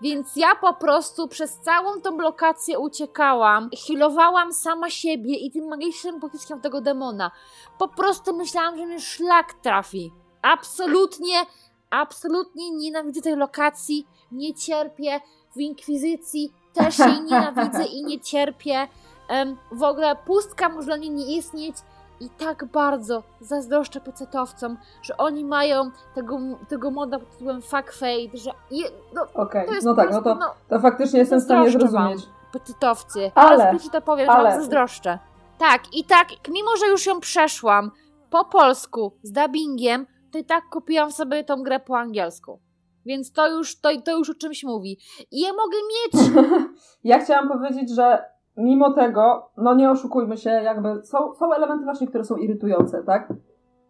Więc ja po prostu przez całą tą lokację uciekałam, healowałam sama siebie i tym magicznym pociskiem tego demona. Po prostu myślałam, że mnie szlak trafi. Absolutnie, absolutnie nienawidzę tej lokacji, nie cierpię. W Inkwizycji też jej nienawidzę i nie cierpię. Em, w ogóle pustka może dla mnie nie istnieć i tak bardzo zazdroszczę pecetowcom, że oni mają tego, tego moda pod tytułem fuck fate, że je, no, Okej, to jest no tak, no prostu, to, to faktycznie jestem w stanie zrozumieć. pecetowcy. Ale- ci to powiem, ale- że wam zazdroszczę. Tak, i tak, mimo że już ją przeszłam po polsku z dubbingiem, to i tak kupiłam sobie tą grę po angielsku. Więc to już, to, to już o czymś mówi. I ja mogę mieć Ja chciałam powiedzieć, że mimo tego, no nie oszukujmy się, jakby są, są elementy właśnie, które są irytujące, tak?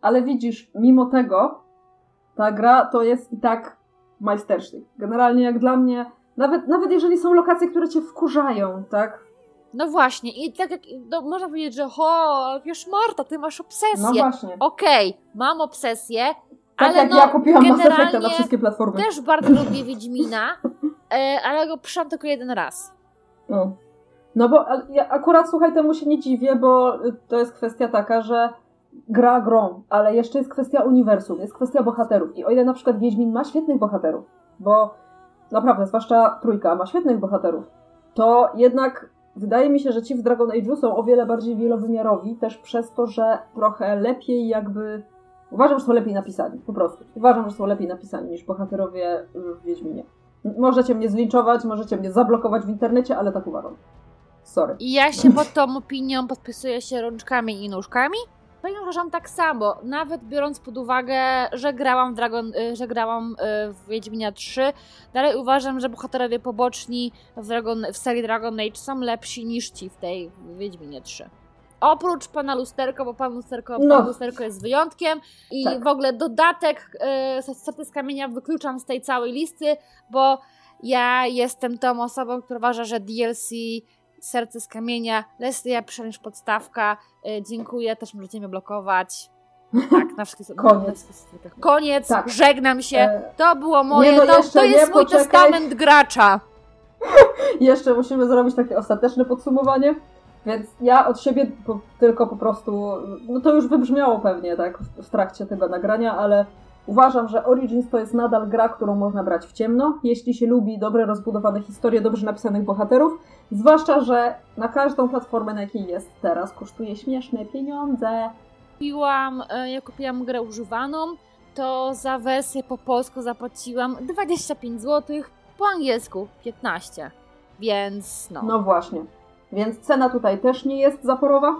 Ale widzisz, mimo tego ta gra to jest i tak majstersztyk. Generalnie jak dla mnie, nawet, nawet jeżeli są lokacje, które cię wkurzają, tak? No właśnie, i tak jak no, można powiedzieć, że ho, wiesz Marta, ty masz obsesję. No właśnie. Okej, mam obsesję, Tak ale jak no, ja kupiłam Mass Effecta na wszystkie platformy. też bardzo lubię Wiedźmina, e, ale go przyszłam tylko jeden raz. No. No bo ja akurat słuchaj, temu się nie dziwię, bo to jest kwestia taka, że gra grą, ale jeszcze jest kwestia uniwersum, jest kwestia bohaterów. I o ile na przykład Wiedźmin ma świetnych bohaterów, bo naprawdę, zwłaszcza trójka ma świetnych bohaterów, to jednak wydaje mi się, że ci w Dragon Age'u są o wiele bardziej wielowymiarowi, też przez to, że trochę lepiej jakby... Uważam, że są lepiej napisani, po prostu. Uważam, że są lepiej napisani niż bohaterowie w Wiedźminie. Możecie mnie zlinczować, możecie mnie zablokować w internecie, ale tak uważam. Sorry. I ja się pod tą opinią podpisuję się rączkami i nóżkami. I uważam tak samo, nawet biorąc pod uwagę, że grałam w, Dragon, y, że grałam y, w Wiedźminia 3, dalej uważam, że bohaterowie poboczni w, Dragon, w serii Dragon Age są lepsi niż ci w tej Wiedźminie 3. Oprócz pana Lusterko, bo pan Lusterko, No. pan Lusterko jest wyjątkiem i Tak. w ogóle dodatek y, Serce z Kamienia wykluczam z tej całej listy, bo ja jestem tą osobą, która uważa, że DLC Serce z Kamienia, Leslie niż podstawka, y, dziękuję, też możecie mnie blokować. Tak, na wszystkich Koniec. stronach. Koniec, Tak. żegnam się. E, To było moje, Nie, no to, to jest nie, mój poczekaj. testament gracza. jeszcze musimy zrobić takie ostateczne podsumowanie. Więc ja od siebie po, tylko po prostu, no to już wybrzmiało pewnie tak w, w trakcie tego nagrania, ale uważam, że Origins to jest nadal gra, którą można brać w ciemno, jeśli się lubi dobre rozbudowane historie, dobrze napisanych bohaterów, zwłaszcza, że na każdą platformę, na jakiej jest teraz, kosztuje śmieszne pieniądze. Kupiłam, e, ja kupiłam grę używaną, to za wersję po polsku zapłaciłam 25 zł, po angielsku 15. Więc no. No właśnie. Więc cena tutaj też nie jest zaporowa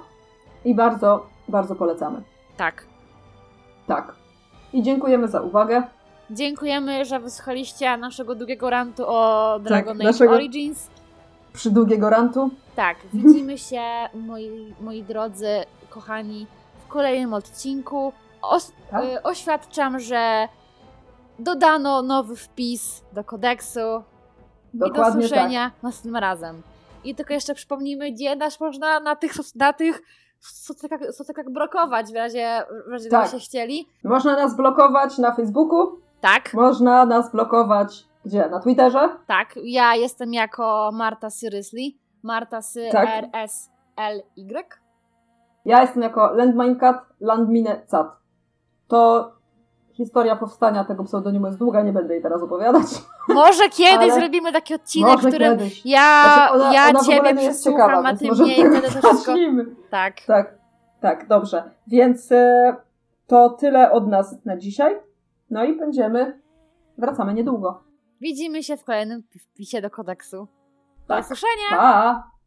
i bardzo, bardzo polecamy. Tak. Tak. I dziękujemy za uwagę. Dziękujemy, że wysłuchaliście naszego długiego rantu o Dragon Age naszego- Origins. Przy długiego rantu. Tak, widzimy się, moi, moi drodzy, kochani, w kolejnym odcinku. Os- Tak. y, oświadczam, że dodano nowy wpis do kodeksu i do Dokładnie tak. słyszenia następnym razem. I tylko jeszcze przypomnijmy, gdzie nas można na tych, na tych socykach, socykach blokować, w razie, w razie Tak. byście chcieli. Można nas blokować na Facebooku, Tak, można nas blokować gdzie? Na Twitterze? tak. Ja jestem jako Marta Seriously. Marta Sy Tak. R S L Y. Ja jestem jako Landminecat, Landmine Cat. To historia powstania tego pseudonimu jest długa, nie będę jej teraz opowiadać. Może kiedyś Ale- zrobimy taki odcinek, w którym kiedyś. ja, Znaczy, ona- ja ona ciebie przesłucham, ciekawa, a ty mnie i wtedy to wszystko... Tak. Tak, tak, dobrze. Więc e, to tyle od nas na dzisiaj. No i będziemy, wracamy niedługo. Widzimy się w kolejnym wpisie do kodeksu. Do Tak. usłyszenia! Pa!